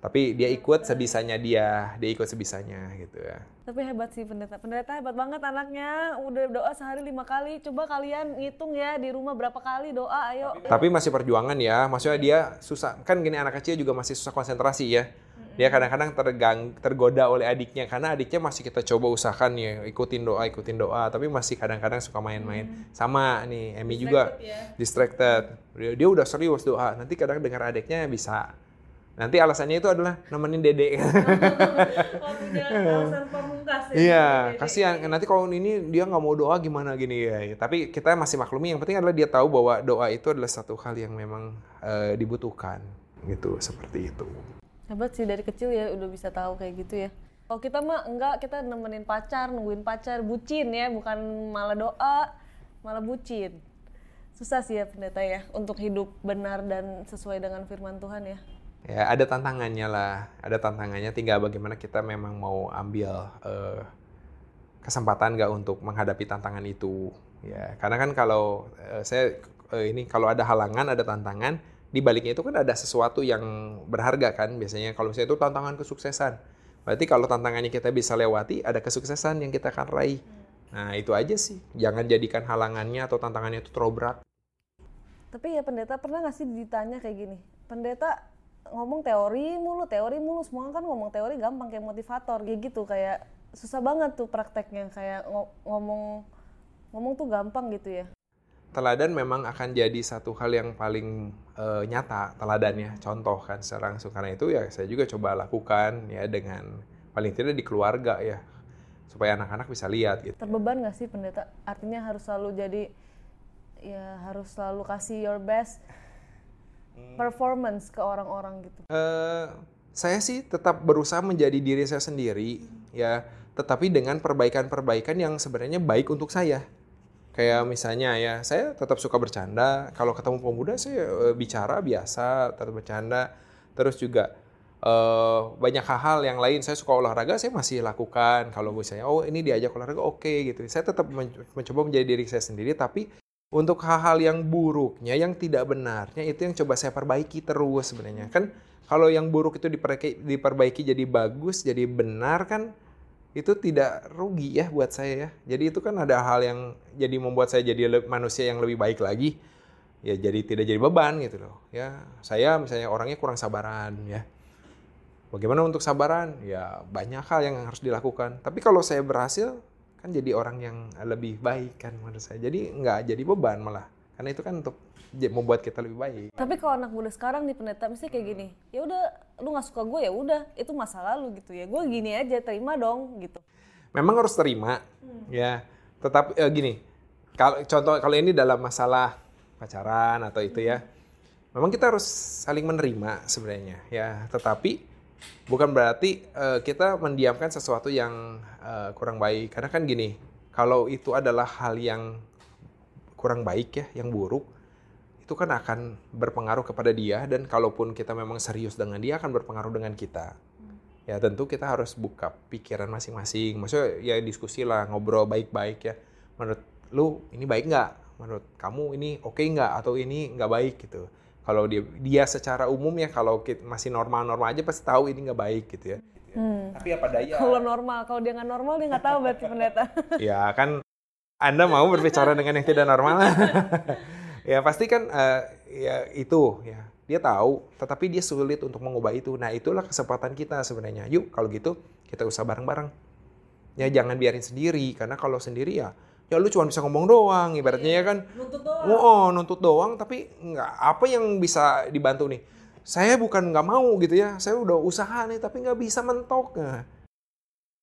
Tapi dia ikut sebisanya dia, dia ikut sebisanya gitu ya. Tapi hebat sih pendeta, pendeta hebat banget anaknya. Udah doa sehari lima kali. Coba kalian ngitung ya di rumah berapa kali doa, ayo. Tapi masih perjuangan ya. Maksudnya dia susah, kan gini anak kecil juga masih susah konsentrasi ya dia kadang-kadang tergang tergoda oleh adiknya karena adiknya masih kita coba usahakan ya ikutin doa ikutin doa tapi masih kadang-kadang suka main-main hmm. sama nih Emmy juga ya. distracted dia, dia udah serius doa nanti kadang dengar adiknya bisa nanti alasannya itu adalah nemenin dede. Oh, ya, iya kasihan. Nanti kalau ini dia nggak mau doa gimana gini ya. Tapi kita masih maklumi. Yang penting adalah dia tahu bahwa doa itu adalah satu hal yang memang uh, dibutuhkan gitu seperti itu. Hebat sih dari kecil ya udah bisa tahu kayak gitu ya. Kalau kita mah enggak kita nemenin pacar nungguin pacar bucin ya. Bukan malah doa malah bucin. Susah sih ya pendeta ya untuk hidup benar dan sesuai dengan firman Tuhan ya ya ada tantangannya lah. Ada tantangannya. Tinggal bagaimana kita memang mau ambil uh, kesempatan nggak untuk menghadapi tantangan itu. Ya karena kan kalau uh, saya uh, ini kalau ada halangan ada tantangan di baliknya itu kan ada sesuatu yang berharga kan. Biasanya kalau misalnya itu tantangan kesuksesan. Berarti kalau tantangannya kita bisa lewati ada kesuksesan yang kita akan raih. Nah itu aja sih. Jangan jadikan halangannya atau tantangannya itu terlalu berat tapi ya pendeta pernah nggak sih ditanya kayak gini? Pendeta ngomong teori mulu teori mulu. Semua kan ngomong teori gampang kayak motivator kayak gitu. Kayak susah banget tuh prakteknya. Kayak ngomong ngomong tuh gampang gitu ya. Teladan memang akan jadi satu hal yang paling uh, nyata teladannya. Contoh kan secara langsung karena itu ya saya juga coba lakukan ya dengan paling tidak di keluarga ya. Supaya anak-anak bisa lihat gitu. Terbeban nggak sih pendeta? Artinya harus selalu jadi ya harus selalu kasih your best. Performance ke orang-orang gitu uh, saya sih tetap berusaha menjadi diri saya sendiri ya tetapi dengan perbaikan-perbaikan yang sebenarnya baik untuk saya Kayak misalnya ya, saya tetap suka bercanda. Kalau ketemu pemuda saya uh, bicara biasa, tetap bercanda. Terus juga uh, banyak hal-hal yang lain. Saya suka olahraga, saya masih lakukan. Kalau misalnya, oh ini diajak olahraga, oke okay, gitu. Saya tetap mencoba menjadi diri saya sendiri, tapi untuk hal-hal yang buruknya, yang tidak benarnya, itu yang coba saya perbaiki terus sebenarnya. Kan kalau yang buruk itu diperbaiki, diperbaiki jadi bagus, jadi benar kan itu tidak rugi ya buat saya ya. Jadi itu kan ada hal yang jadi membuat saya jadi manusia yang lebih baik lagi. Ya jadi tidak jadi beban gitu loh. Ya, saya misalnya orangnya kurang sabaran ya. Bagaimana untuk sabaran? Ya banyak hal yang harus dilakukan. Tapi kalau saya berhasil kan jadi orang yang lebih baik kan menurut saya. Jadi nggak jadi beban malah. Karena itu kan untuk membuat kita lebih baik. Tapi kalau anak muda sekarang nih pendeta mesti kayak gini, ya udah lu nggak suka gue ya udah itu masa lalu gitu ya, gue gini aja terima dong gitu. Memang harus terima hmm. ya, tetap eh, gini. Kalau contoh kalau ini dalam masalah pacaran atau itu ya, memang kita harus saling menerima sebenarnya ya. Tetapi bukan berarti uh, kita mendiamkan sesuatu yang uh, kurang baik. Karena kan gini, kalau itu adalah hal yang kurang baik ya, yang buruk, itu kan akan berpengaruh kepada dia dan kalaupun kita memang serius dengan dia akan berpengaruh dengan kita. Ya tentu kita harus buka pikiran masing-masing. Maksudnya ya diskusi lah, ngobrol baik-baik ya. Menurut lu ini baik nggak? Menurut kamu ini oke okay nggak? Atau ini nggak baik gitu. Kalau dia dia secara umum ya kalau masih normal-normal aja pasti tahu ini nggak baik gitu ya. Ya. Tapi apa daya? Kalau normal, kalau dia nggak normal dia nggak tahu berarti pendeta. ya kan Anda mau berbicara dengan yang tidak normal. ya pasti kan uh, ya itu ya dia tahu, tetapi dia sulit untuk mengubah itu. Nah itulah kesempatan kita sebenarnya. Yuk kalau gitu kita usah bareng-bareng. Ya jangan biarin sendiri, karena kalau sendiri ya ya lu cuma bisa ngomong doang ibaratnya ya kan. nuntut doang. oh, oh nuntut doang tapi nggak apa yang bisa dibantu nih? Saya bukan nggak mau gitu ya saya udah usaha nih tapi nggak bisa mentok. Nah,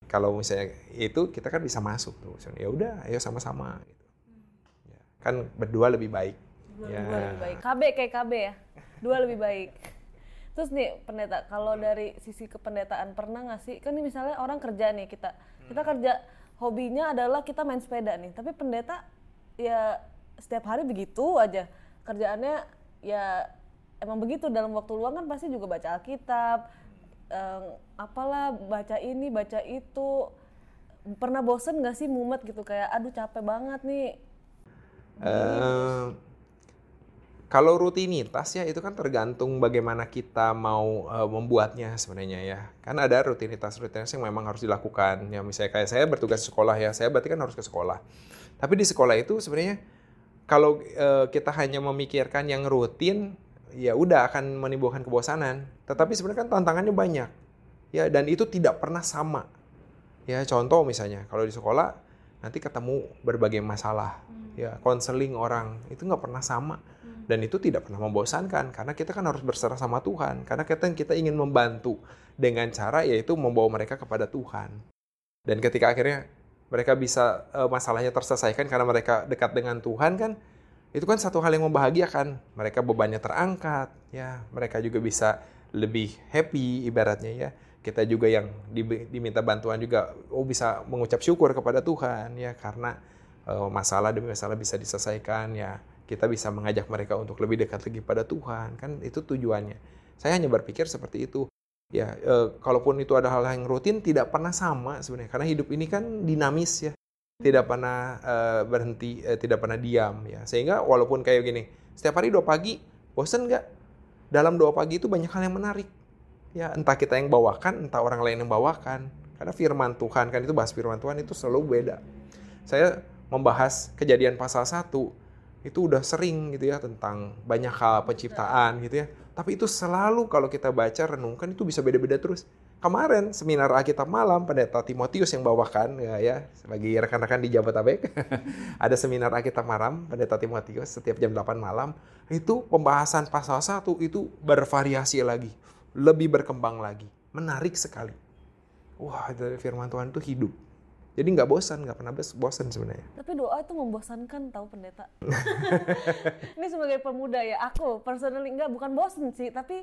kalau misalnya itu kita kan bisa masuk tuh ya udah ayo sama-sama. Gitu. Ya, kan berdua lebih baik. Dua, ya. dua lebih baik. KB kayak KB ya? Dua lebih baik. Terus nih pendeta kalau dari sisi kependetaan pernah nggak sih? Kan ini misalnya orang kerja nih kita kita kerja hobinya adalah kita main sepeda nih. Tapi pendeta ya setiap hari begitu aja. Kerjaannya ya emang begitu. Dalam waktu luang kan pasti juga baca Alkitab um, apalah baca ini baca itu. Pernah bosen gak sih mumet gitu? Kayak aduh capek banget nih. Uh, kalau rutinitas ya itu kan tergantung bagaimana kita mau uh, membuatnya sebenarnya ya. Kan ada rutinitas-rutinitas yang memang harus dilakukan. Ya misalnya kayak saya bertugas di sekolah ya, saya berarti kan harus ke sekolah. Tapi di sekolah itu sebenarnya kalau uh, kita hanya memikirkan yang rutin, ya udah akan menimbulkan kebosanan. Tetapi sebenarnya kan tantangannya banyak. Ya dan itu tidak pernah sama. Ya contoh misalnya kalau di sekolah nanti ketemu berbagai masalah, hmm. ya konseling orang itu nggak pernah sama dan itu tidak pernah membosankan karena kita kan harus berserah sama Tuhan. Karena kita kita ingin membantu dengan cara yaitu membawa mereka kepada Tuhan. Dan ketika akhirnya mereka bisa uh, masalahnya terselesaikan karena mereka dekat dengan Tuhan kan itu kan satu hal yang membahagiakan. Mereka bebannya terangkat, ya. Mereka juga bisa lebih happy ibaratnya ya. Kita juga yang diminta bantuan juga oh bisa mengucap syukur kepada Tuhan ya karena uh, masalah demi masalah bisa diselesaikan ya kita bisa mengajak mereka untuk lebih dekat lagi pada Tuhan kan itu tujuannya. Saya hanya berpikir seperti itu. Ya e, kalaupun itu ada hal yang rutin tidak pernah sama sebenarnya karena hidup ini kan dinamis ya. Tidak pernah e, berhenti e, tidak pernah diam ya. Sehingga walaupun kayak gini setiap hari doa pagi bosen nggak? Dalam doa pagi itu banyak hal yang menarik. Ya entah kita yang bawakan entah orang lain yang bawakan. Karena firman Tuhan kan itu bahas firman Tuhan itu selalu beda. Saya membahas kejadian pasal 1 itu udah sering gitu ya tentang banyak hal penciptaan gitu ya. Tapi itu selalu kalau kita baca renungkan itu bisa beda-beda terus. Kemarin seminar Alkitab malam pendeta Timotius yang bawakan ya, ya bagi rekan-rekan di Jabotabek ada seminar Alkitab malam pendeta Timotius setiap jam 8 malam itu pembahasan pasal 1 itu bervariasi lagi, lebih berkembang lagi, menarik sekali. Wah, dari firman Tuhan itu hidup jadi nggak bosan, nggak pernah bosan sebenarnya. Tapi doa itu membosankan tahu pendeta. Ini sebagai pemuda ya, aku personally nggak bukan bosan sih, tapi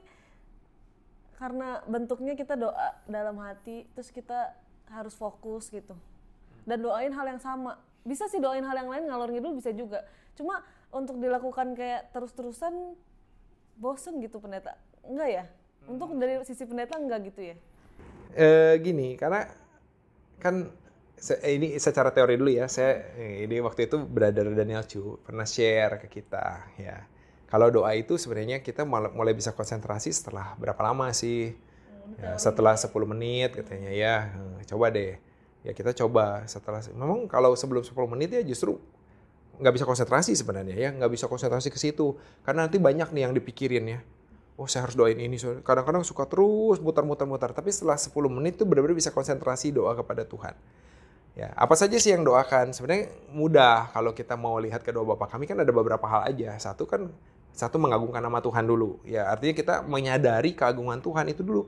karena bentuknya kita doa dalam hati, terus kita harus fokus gitu. Dan doain hal yang sama. Bisa sih doain hal yang lain ngalor ngidul bisa juga. Cuma untuk dilakukan kayak terus-terusan bosen gitu pendeta. Enggak ya? Untuk dari sisi pendeta enggak gitu ya? Eh gini, karena kan ini secara teori dulu ya. Saya eh, ini waktu itu brother Daniel Chu pernah share ke kita ya. Kalau doa itu sebenarnya kita mulai bisa konsentrasi setelah berapa lama sih? Ya, setelah 10 menit katanya ya. Eh, coba deh. Ya kita coba setelah memang kalau sebelum 10 menit ya justru nggak bisa konsentrasi sebenarnya ya, nggak bisa konsentrasi ke situ karena nanti banyak nih yang dipikirin ya. Oh saya harus doain ini. Kadang-kadang suka terus muter-muter-muter. Tapi setelah 10 menit tuh benar-benar bisa konsentrasi doa kepada Tuhan. Ya, apa saja sih yang doakan? Sebenarnya mudah kalau kita mau lihat kedua Bapak kami kan ada beberapa hal aja. Satu kan satu mengagungkan nama Tuhan dulu. Ya, artinya kita menyadari keagungan Tuhan itu dulu.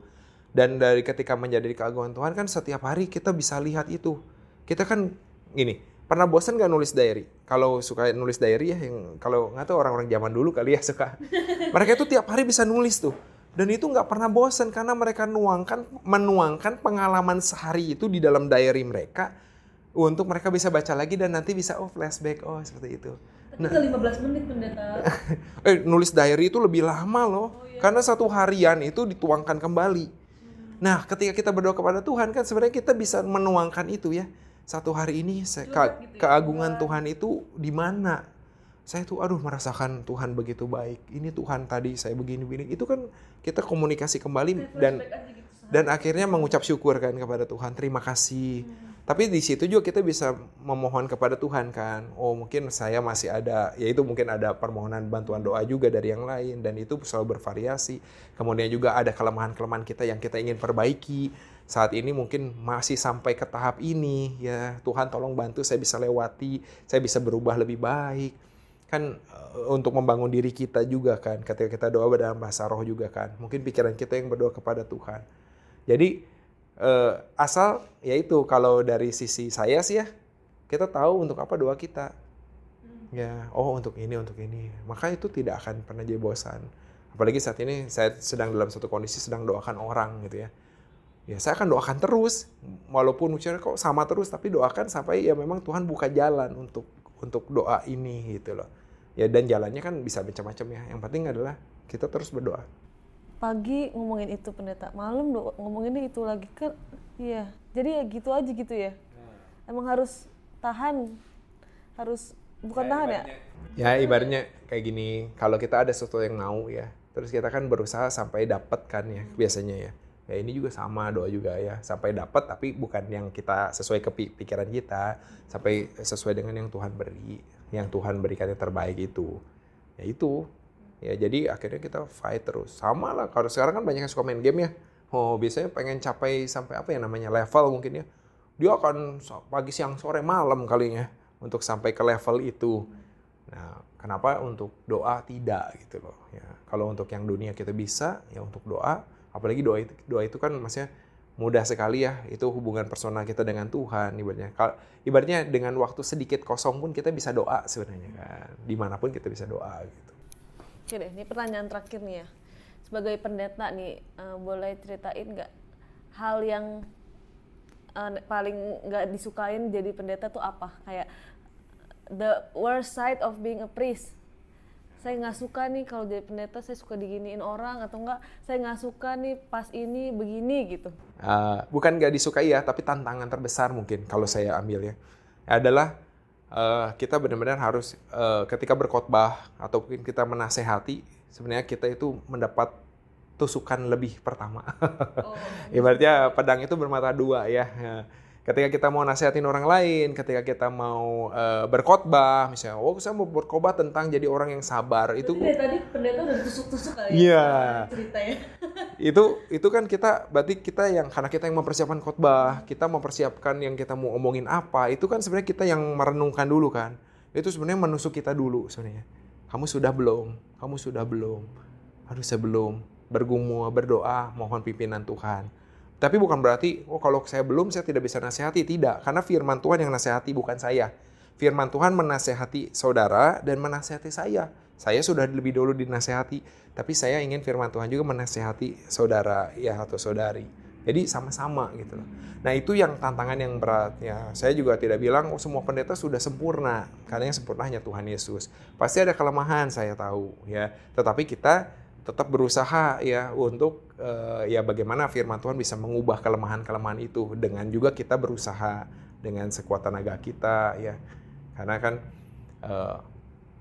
Dan dari ketika menyadari keagungan Tuhan kan setiap hari kita bisa lihat itu. Kita kan gini, pernah bosan gak nulis diary? Kalau suka nulis diary ya, yang kalau nggak tahu orang-orang zaman dulu kali ya suka. Mereka itu tiap hari bisa nulis tuh. Dan itu nggak pernah bosan karena mereka nuangkan, menuangkan pengalaman sehari itu di dalam diary mereka untuk mereka bisa baca lagi dan nanti bisa oh flashback oh seperti itu. Tapi nah, 15 menit pendeta. eh nulis diary itu lebih lama loh. Oh, iya. Karena satu harian itu dituangkan kembali. Hmm. Nah, ketika kita berdoa kepada Tuhan kan sebenarnya kita bisa menuangkan itu ya. Satu hari ini saya, ke, gitu ya, keagungan Tuhan. Tuhan itu di mana? Saya tuh aduh merasakan Tuhan begitu baik. Ini Tuhan tadi saya begini begini. Itu kan kita komunikasi kembali dan gitu dan akhirnya mengucap syukur kan kepada Tuhan terima kasih tapi di situ juga kita bisa memohon kepada Tuhan kan. Oh mungkin saya masih ada ya itu mungkin ada permohonan bantuan doa juga dari yang lain dan itu selalu bervariasi. Kemudian juga ada kelemahan-kelemahan kita yang kita ingin perbaiki. Saat ini mungkin masih sampai ke tahap ini ya. Tuhan tolong bantu saya bisa lewati saya bisa berubah lebih baik. Kan uh, untuk membangun diri kita juga kan ketika kita doa dalam bahasa roh juga kan. Mungkin pikiran kita yang berdoa kepada Tuhan. Jadi uh, asal yaitu kalau dari sisi saya sih ya kita tahu untuk apa doa kita. Ya oh untuk ini untuk ini. Maka itu tidak akan pernah jadi bosan. Apalagi saat ini saya sedang dalam satu kondisi sedang doakan orang gitu ya. Ya saya akan doakan terus. Walaupun ucapan kok sama terus tapi doakan sampai ya memang Tuhan buka jalan untuk untuk doa ini gitu loh. Ya dan jalannya kan bisa macam-macam ya. Yang penting adalah kita terus berdoa pagi ngomongin itu pendeta. Malam do ngomongin itu lagi kan iya. Jadi ya gitu aja gitu ya. Emang harus tahan. Harus bukan Ya, tahan ya? ibaratnya- ya ibaratnya kayak gini. Kalau kita ada sesuatu yang mau ya terus kita kan berusaha sampai dapat kan ya biasanya ya. Ya ini juga sama doa juga ya. Sampai dapat tapi bukan yang kita sesuai ke pi- pikiran kita. Sampai sesuai dengan yang Tuhan beri yang Tuhan berikan yang terbaik itu. Ya itu ya jadi akhirnya kita fight terus. Sama lah kalau sekarang kan banyak yang suka main game ya. Oh biasanya pengen capai sampai apa ya namanya level mungkin ya. Dia akan pagi siang sore malam kalinya untuk sampai ke level itu. Nah kenapa untuk doa? Tidak gitu loh ya. Kalau untuk yang dunia kita bisa ya untuk doa. Apalagi doa itu doa itu kan maksudnya mudah sekali ya. Itu hubungan personal kita dengan Tuhan ibaratnya. Kalau ibaratnya dengan waktu sedikit kosong pun kita bisa doa sebenarnya kan. Di mana pun kita bisa doa gitu Oke deh, ini pertanyaan terakhir nih ya. Sebagai pendeta nih, eh, boleh ceritain nggak hal yang eh, paling nggak disukain jadi pendeta tuh apa? Kayak the worst side of being a priest. Saya nggak suka nih kalau jadi pendeta, saya suka diginiin orang atau enggak? Saya nggak suka nih pas ini begini gitu. Uh, bukan gak disukai ya, tapi tantangan terbesar mungkin kalau saya ambil ya adalah uh, kita benar-benar harus uh, ketika berkhotbah ataupun kita menasehati sebenarnya kita itu mendapat tusukan lebih pertama. Ibaratnya pedang itu bermata dua ya. Ketika kita mau nasihatin orang lain, ketika kita mau uh, berkhotbah, misalnya, oh saya mau berkhotbah tentang jadi orang yang sabar, itu tadi pendeta udah tusuk-tusuk kali Iya. ceritanya. itu itu kan kita berarti kita yang karena kita yang mempersiapkan khotbah kita mempersiapkan yang kita mau omongin apa itu kan sebenarnya kita yang merenungkan dulu kan. Itu sebenarnya menusuk kita dulu sebenarnya. Kamu sudah belum? Kamu sudah belum? Aduh saya belum. Bergumul berdoa mohon pimpinan Tuhan tapi bukan berarti oh kalau saya belum saya tidak bisa nasihati tidak karena firman Tuhan yang nasihati bukan saya firman Tuhan menasehati saudara dan menasehati saya saya sudah lebih dulu dinasehati, tapi saya ingin firman Tuhan juga menasehati saudara ya atau saudari. Jadi sama-sama gitu loh. Nah itu yang tantangan yang berat ya. Saya juga tidak bilang oh, semua pendeta sudah sempurna, karena yang sempurna hanya Tuhan Yesus. Pasti ada kelemahan saya tahu ya. Tetapi kita tetap berusaha ya untuk eh, ya bagaimana firman Tuhan bisa mengubah kelemahan-kelemahan itu dengan juga kita berusaha dengan sekuat tenaga kita ya. Karena kan eh,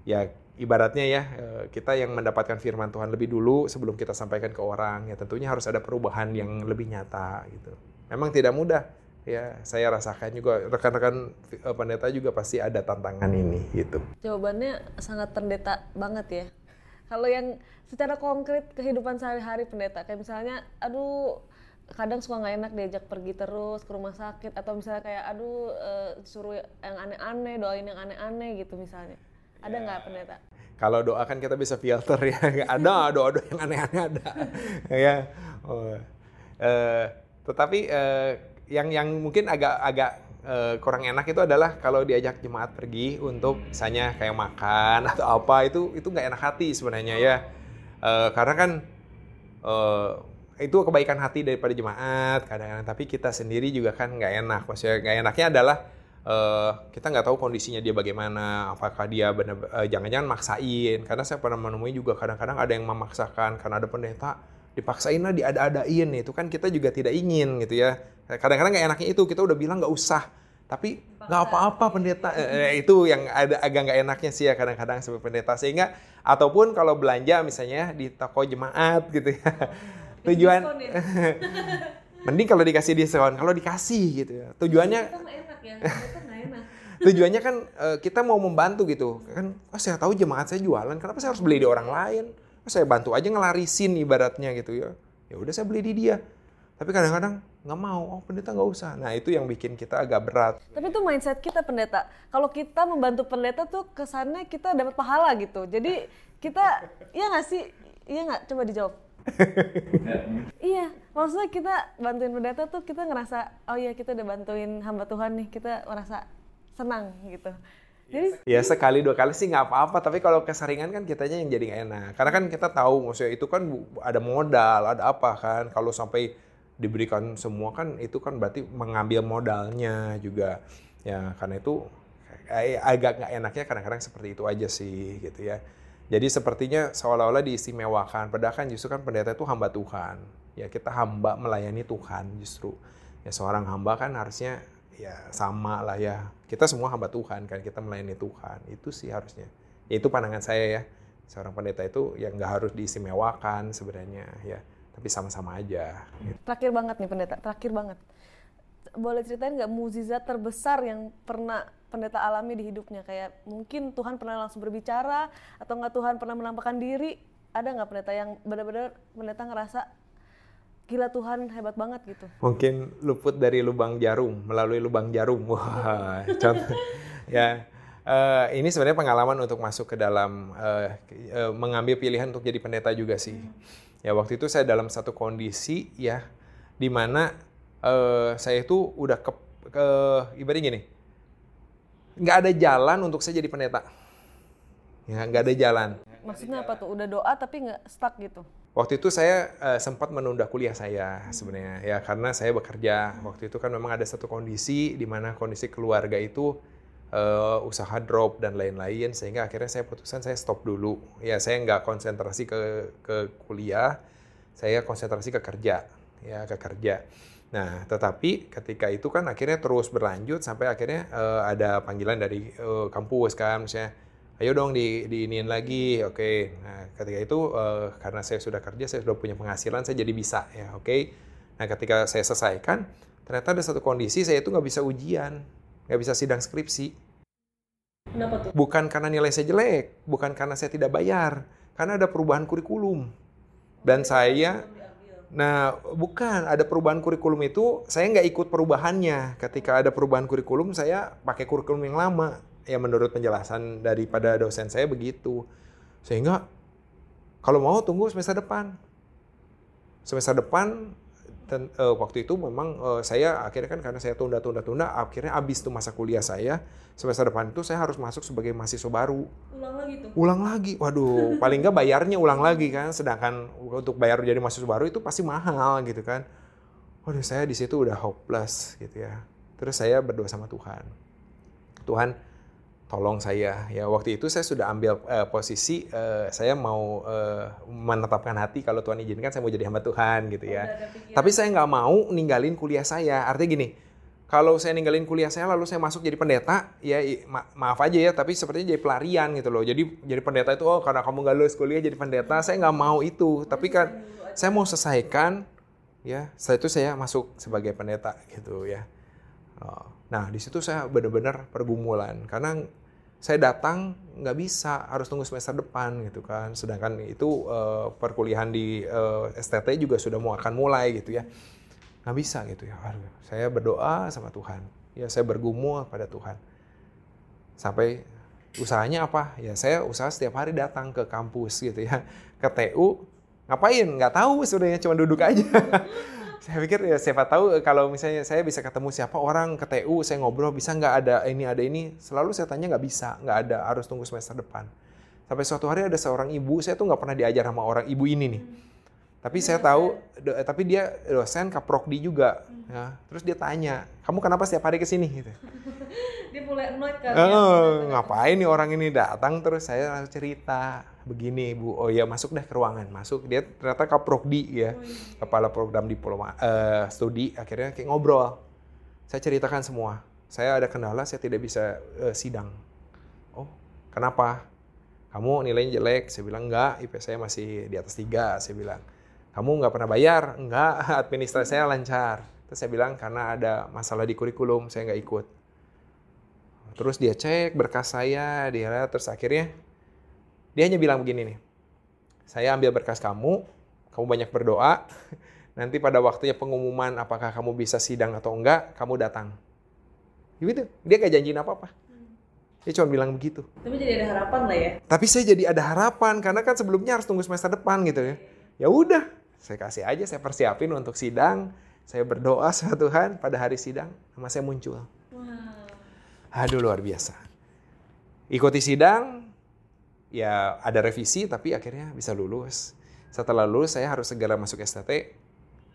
ya ibaratnya ya eh, kita yang mendapatkan firman Tuhan lebih dulu sebelum kita sampaikan ke orang ya tentunya harus ada perubahan yang lebih nyata gitu. Memang tidak mudah ya saya rasakan juga rekan-rekan pendeta juga pasti ada tantangan ini gitu. Jawabannya sangat pendeta banget ya. Kalau yang secara konkret kehidupan sehari-hari pendeta, kayak misalnya, aduh kadang suka nggak enak diajak pergi terus ke rumah sakit atau misalnya kayak aduh eh, suruh yang aneh-aneh doain yang aneh-aneh gitu misalnya. Ada nggak pendeta? Kalau doa kan kita bisa filter ya, ada doa-doa yang aneh-aneh ada, ya. Oh. Eh, tetapi eh, yang yang mungkin agak-agak eh, kurang enak itu adalah kalau diajak jemaat pergi untuk misalnya kayak makan atau apa itu itu nggak enak hati sebenarnya ya, Eh, karena kan eh, itu kebaikan hati daripada jemaat kadang-kadang. Tapi kita sendiri juga kan nggak enak. Maksudnya nggak enaknya adalah eh, kita nggak tahu kondisinya dia bagaimana. Apakah dia benar eh, jangan-jangan maksain. Karena saya pernah menemui juga kadang-kadang ada yang memaksakan karena ada pendeta dipaksain lah diada-adain itu kan kita juga tidak ingin gitu ya. Kadang-kadang nggak enaknya itu kita udah bilang nggak usah. Tapi nggak apa-apa pendeta. Eh, eh, itu yang ada agak nggak enaknya sih ya kadang-kadang sebagai pendeta. Sehingga ataupun kalau belanja misalnya di toko jemaat gitu ya. Tujuan ya? mending kalau dikasih diskon. Kalau dikasih gitu ya. Tujuannya ya, tujuannya kan eh, kita mau membantu gitu. Kan oh saya tahu jemaat saya jualan. Kenapa saya harus beli di orang lain saya bantu aja ngelarisin ibaratnya gitu ya ya udah saya beli di dia tapi kadang-kadang nggak mau oh pendeta nggak usah nah itu yang bikin kita agak berat Tapi itu mindset kita pendeta. Kalau kita membantu pendeta tuh kesannya kita dapat pahala gitu. Jadi kita, iya nggak sih? Iya nggak? Coba dijawab. iya, maksudnya kita bantuin pendeta tuh kita ngerasa, oh iya kita udah bantuin hamba Tuhan nih, kita merasa senang gitu. Jadi ya sekali dua kali sih nggak apa-apa. Tapi kalau keseringan kan kitanya yang jadi nggak enak. Karena kan kita tahu maksudnya itu kan ada modal ada apa kan. Kalau sampai diberikan semua kan itu kan berarti mengambil modalnya juga. Ya karena itu eh, agak nggak enaknya kadang-kadang seperti itu aja sih gitu ya. Jadi sepertinya seolah-olah diistimewakan. Padahal kan justru kan pendeta itu hamba Tuhan. Ya kita hamba melayani Tuhan justru. Ya seorang hamba kan harusnya ya sama lah ya kita semua hamba Tuhan kan kita melayani Tuhan itu sih harusnya ya, itu pandangan saya ya seorang pendeta itu yang nggak harus diistimewakan sebenarnya ya tapi sama-sama aja terakhir banget nih pendeta, terakhir banget. Boleh ceritain nggak mukjizat terbesar yang pernah pendeta alami di hidupnya? Kayak mungkin Tuhan pernah langsung berbicara atau nggak Tuhan pernah menampakkan diri? Ada nggak pendeta yang benar-benar pendeta ngerasa gila Tuhan hebat banget gitu? mungkin luput dari lubang jarum melalui lubang jarum wah contoh ya eh, ini sebenarnya pengalaman untuk masuk ke dalam eh, eh, mengambil pilihan untuk jadi pendeta juga sih ya waktu itu saya dalam satu kondisi ya di mana eh, saya itu udah ke, ke ibaratnya gini nggak ada jalan untuk saya jadi pendeta ya nggak ada jalan Maksudnya apa tuh? Udah doa tapi nggak stuck gitu? Waktu itu saya eh, sempat menunda kuliah saya sebenarnya ya karena saya bekerja. Waktu itu kan memang ada satu kondisi di mana kondisi keluarga itu eh, usaha drop dan lain-lain sehingga akhirnya saya putuskan saya stop dulu. Ya saya nggak konsentrasi ke ke kuliah, saya konsentrasi ke kerja ya ke kerja. Nah, tetapi ketika itu kan akhirnya terus berlanjut sampai akhirnya eh, ada panggilan dari eh, kampus kan, misalnya, ayo dong di diinin lagi, oke. Nah, ketika itu eh, karena saya sudah kerja, saya sudah punya penghasilan, saya jadi bisa ya, oke. Nah, ketika saya selesaikan, ternyata ada satu kondisi saya itu nggak bisa ujian, nggak bisa sidang skripsi. Kenapa tuh? Bukan karena nilai saya jelek, bukan karena saya tidak bayar, karena ada perubahan kurikulum. Dan saya Nah, bukan ada perubahan kurikulum itu saya nggak ikut perubahannya. Ketika ada perubahan kurikulum, saya pakai kurikulum yang lama. Ya menurut penjelasan daripada dosen saya begitu. Sehingga kalau mau tunggu semester depan. Semester depan ten- eh, waktu itu memang eh, saya akhirnya kan karena saya tunda-tunda-tunda, akhirnya habis tuh masa kuliah saya. Semester depan itu saya harus masuk sebagai mahasiswa baru Ulang lagi tuh. ulang lagi. Waduh, paling nggak bayarnya ulang lagi kan. Sedangkan untuk bayar jadi mahasiswa baru itu pasti mahal gitu kan. Waduh, saya di situ udah hopeless gitu ya. Terus saya berdoa sama Tuhan. Tuhan, tolong saya. Ya waktu itu saya sudah ambil eh, posisi eh, saya mau eh, menetapkan hati kalau Tuhan izinkan saya mau jadi hamba Tuhan gitu ya. Tapi saya nggak mau ninggalin kuliah saya. Artinya gini, kalau saya ninggalin kuliah saya lalu saya masuk jadi pendeta, ya ma- maaf aja ya, tapi sepertinya jadi pelarian gitu loh. Jadi jadi pendeta itu oh karena kamu nggak lulus kuliah jadi pendeta, saya nggak mau itu. Tapi kan saya mau selesaikan, ya. Setelah itu saya masuk sebagai pendeta gitu ya. Oh, Nah di situ saya benar-benar pergumulan karena saya datang nggak bisa harus tunggu semester depan gitu kan. Sedangkan itu eh, perkuliahan di eh, STT juga sudah mau akan mulai gitu ya nggak bisa gitu ya. Aduh, saya berdoa sama Tuhan. Ya saya bergumul pada Tuhan. Sampai usahanya apa? Ya saya usaha setiap hari datang ke kampus gitu ya. Ke TU. Ngapain? Nggak tahu sebenarnya cuma duduk aja. saya pikir ya siapa tahu kalau misalnya saya bisa ketemu siapa orang ke TU, saya ngobrol bisa nggak ada ini ada ini. Selalu saya tanya nggak bisa, nggak ada harus tunggu semester depan. Sampai suatu hari ada seorang ibu, saya tuh nggak pernah diajar sama orang ibu ini nih. Tapi saya tahu, do- tapi dia dosen kaprokdi juga. Ya. Terus dia tanya, kamu kenapa setiap hari ke sini? Gitu. Dia mulai annoyed kan? Eh, ngapain nih orang ini datang terus saya langsung cerita begini bu, oh ya masuk deh ke ruangan, masuk dia ternyata kaprokdi ya, kepala program diploma eh, studi, akhirnya kayak ngobrol. Saya ceritakan semua, saya ada kendala, saya tidak bisa eh, sidang. Oh, kenapa? Kamu nilainya jelek? Saya bilang enggak, IP saya masih di atas tiga, saya bilang. kamu nggak pernah bayar? Enggak, administrasi saya lancar. Terus saya bilang karena ada masalah di kurikulum, saya nggak ikut. Terus dia cek berkas saya, dia lihat, terus akhirnya dia hanya bilang begini nih, saya ambil berkas kamu, kamu banyak berdoa, nanti pada waktunya pengumuman apakah kamu bisa sidang atau enggak, kamu datang. Gitu, dia gak janjiin apa-apa. Dia cuma bilang begitu. Tapi jadi ada harapan lah ya. Tapi saya jadi ada harapan karena kan sebelumnya harus tunggu semester depan gitu ya. Ya udah, saya kasih aja, saya persiapin untuk sidang. Saya berdoa sama Tuhan pada hari sidang, nama saya muncul. Wow. Aduh luar biasa. Ikuti sidang, ya ada revisi tapi akhirnya bisa lulus. Setelah lulus saya harus segera masuk STT.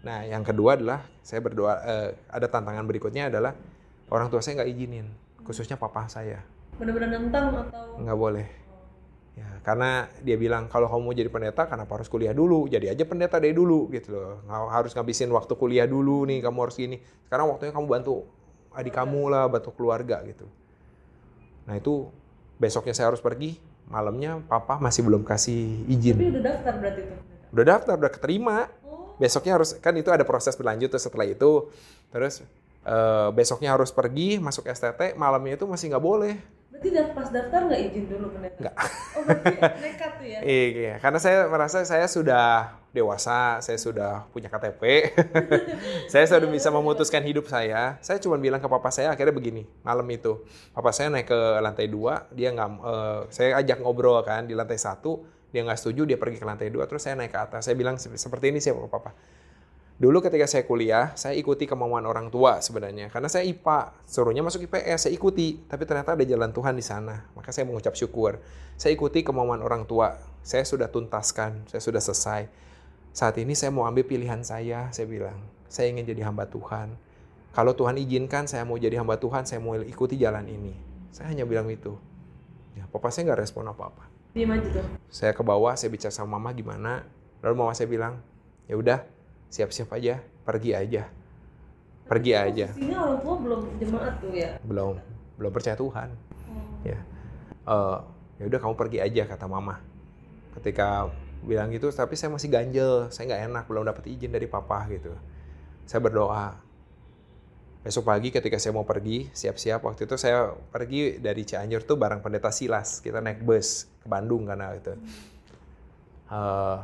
Nah yang kedua adalah saya berdoa, eh, ada tantangan berikutnya adalah orang tua saya nggak izinin, khususnya papa saya. Bener-bener nentang atau? Nggak boleh. Ya, karena dia bilang kalau kamu mau jadi pendeta kenapa harus kuliah dulu? Jadi aja pendeta dari dulu gitu loh. Harus ngabisin waktu kuliah dulu nih, kamu harus gini. Sekarang waktunya kamu bantu adik kamu lah, bantu keluarga gitu. Nah itu besoknya saya harus pergi, malamnya papa masih belum kasih Tapi izin. udah daftar berarti tuh. Udah daftar, udah keterima. Oh. Besoknya harus kan itu ada proses berlanjut tuh setelah itu. Terus eh, besoknya harus pergi masuk STT, malamnya itu masih nggak boleh. Berarti pas daftar nggak izin dulu pendeta? Nggak. Oh berarti nekat tuh ya? Iya, karena saya merasa saya sudah dewasa, saya sudah punya KTP, saya sudah bisa memutuskan hidup saya. Saya cuma bilang ke papa saya akhirnya begini, malam itu, papa saya naik ke lantai dua, dia nggak, eh, saya ajak ngobrol kan di lantai satu, dia nggak setuju, dia pergi ke lantai dua, terus saya naik ke atas, saya bilang "Se- seperti ini sih papa. Dulu ketika saya kuliah, saya ikuti kemauan orang tua sebenarnya. Karena saya IPA, suruhnya masuk IPS, saya ikuti. Tapi ternyata ada jalan Tuhan di sana. Maka saya mengucap syukur. Saya ikuti kemauan orang tua. Saya sudah tuntaskan, saya sudah selesai. Saat ini saya mau ambil pilihan saya, saya bilang. Saya ingin jadi hamba Tuhan. Kalau Tuhan izinkan saya mau jadi hamba Tuhan, saya mau ikuti jalan ini. Saya hanya bilang itu. Ya, papa saya nggak respon apa-apa. Diem aja tuh. Saya ke bawah, saya bicara sama mama gimana. Lalu mama saya bilang, ya udah, siap-siap aja, pergi aja. Pergi aja. Posisinya orang tua belum jemaat tuh ya? Belum belum percaya Tuhan. Oh. Ya. Eh, ya udah kamu pergi aja kata mama. Ketika bilang gitu, tapi saya masih ganjel, saya nggak enak, belum dapat izin dari papa gitu. Saya berdoa. Besok pagi ketika saya mau pergi, siap-siap waktu itu saya pergi dari Cianjur tuh bareng pendeta Silas. Kita naik bus ke Bandung karena itu. Eh,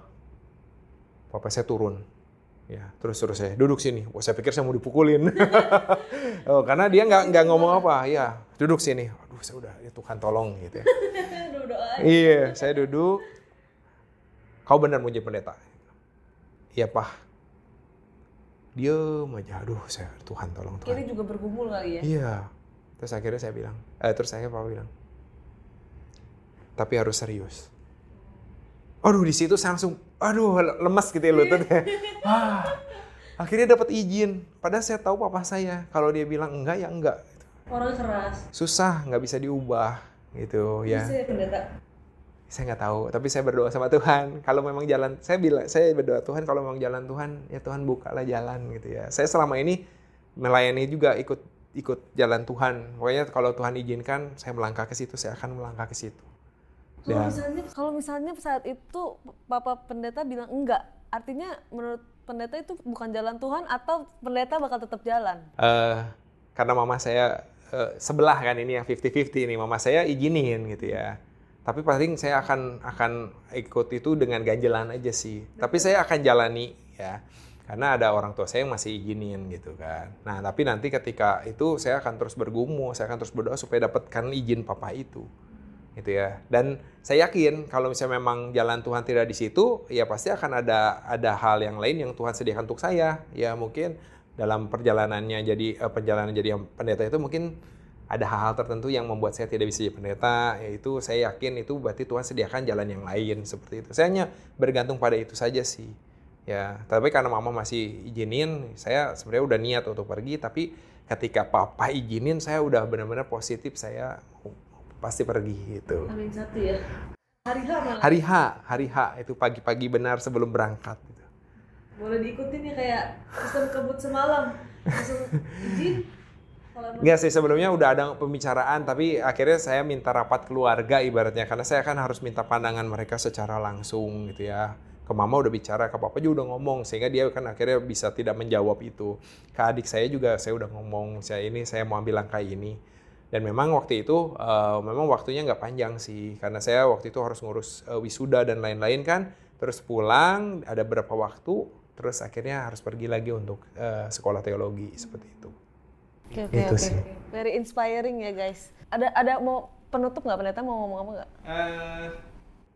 papa saya turun. Ya, terus terus saya duduk sini. Wah, saya pikir saya mau dipukulin. oh, karena dia nggak nggak ngomong apa. Ya, duduk sini. Aduh, saya udah ya Tuhan tolong gitu ya. Iya, saya duduk. Kau benar mau jadi pendeta? Iya, Pak. Diem aja. Aduh, saya Tuhan tolong Tuhan. Kiri juga bergumul kali ya? Iya. Terus akhirnya saya bilang, eh terus saya papa bilang, tapi harus serius. Aduh di situ saya langsung, aduh lemas gitu ya lututnya. Wah, akhirnya dapat izin. Padahal saya tahu papa saya, kalau dia bilang enggak ya enggak. Orang keras. Susah, nggak bisa diubah gitu ya. Bisa ya pendeta? Saya nggak tahu, tapi saya berdoa sama Tuhan. Kalau memang jalan, saya bilang, saya berdoa Tuhan kalau memang jalan Tuhan, ya Tuhan bukalah jalan gitu ya. Saya selama ini melayani juga ikut ikut jalan Tuhan. Pokoknya kalau Tuhan izinkan, saya melangkah ke situ, saya akan melangkah ke situ. Kalau Dan- misalnya, kalau misalnya saat itu Papa Pendeta bilang enggak, artinya menurut pendeta itu bukan jalan Tuhan atau pendeta bakal tetap jalan? eh karena mama saya eh, sebelah kan ini yang 50-50 ini, mama saya izinin gitu ya. Tapi paling saya akan akan ikut itu dengan ganjelan aja sih. Tapi saya akan jalani ya. Karena ada orang tua saya yang masih izinin gitu kan. Nah, tapi nanti ketika itu saya akan terus bergumul, saya akan terus berdoa supaya dapatkan izin papa itu. Gitu ya. Dan saya yakin kalau misalnya memang jalan Tuhan tidak di situ, ya pasti akan ada ada hal yang lain yang Tuhan sediakan untuk saya. Ya mungkin dalam perjalanannya jadi eh, perjalanan jadi pendeta itu mungkin ada hal-hal tertentu yang membuat saya tidak bisa jadi pendeta, yaitu saya yakin itu berarti Tuhan sediakan jalan yang lain seperti itu. Saya hanya bergantung pada itu saja sih. Ya, tapi karena mama masih izinin, saya sebenarnya udah niat untuk pergi, tapi ketika papa izinin, saya udah benar-benar positif, saya pasti pergi gitu. Satu ya. Hari H malah. Hari H, hari H itu pagi-pagi benar sebelum berangkat. Gitu. Boleh diikutin ya kayak sistem kebut semalam. Langsung izin. Enggak sih sebelumnya udah ada pembicaraan tapi akhirnya saya minta rapat keluarga ibaratnya karena saya kan harus minta pandangan mereka secara langsung gitu ya. ke mama udah bicara, ke papa juga udah ngomong sehingga dia kan akhirnya bisa tidak menjawab itu. Ke adik saya juga saya udah ngomong saya ini saya mau ambil langkah ini. Dan memang waktu itu uh, memang waktunya nggak panjang sih karena saya waktu itu harus ngurus uh, wisuda dan lain-lain kan. Terus pulang ada berapa waktu, terus akhirnya harus pergi lagi untuk uh, sekolah teologi seperti itu. Oke oke oke. Very inspiring ya guys. Ada ada mau penutup nggak pendeta mau ngomong apa nggak? Uh,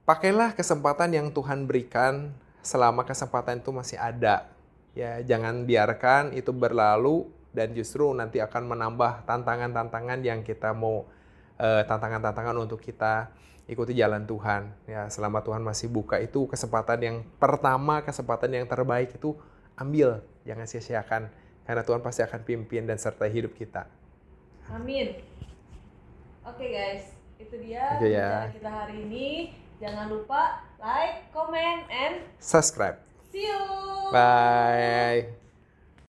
pakailah kesempatan yang Tuhan berikan selama kesempatan itu masih ada. Ya, jangan biarkan itu berlalu dan justru nanti akan menambah tantangan-tantangan yang kita mau tantangan tantangan-tantangan untuk kita ikuti jalan Tuhan. Ya, selama Tuhan masih buka itu kesempatan yang pertama, kesempatan yang terbaik itu ambil, jangan sia-siakan karena Tuhan pasti akan pimpin dan sertai hidup kita. Amin. Oke okay guys, itu dia okay, ya. kita hari ini. Jangan lupa like, comment, and subscribe. See you. Bye.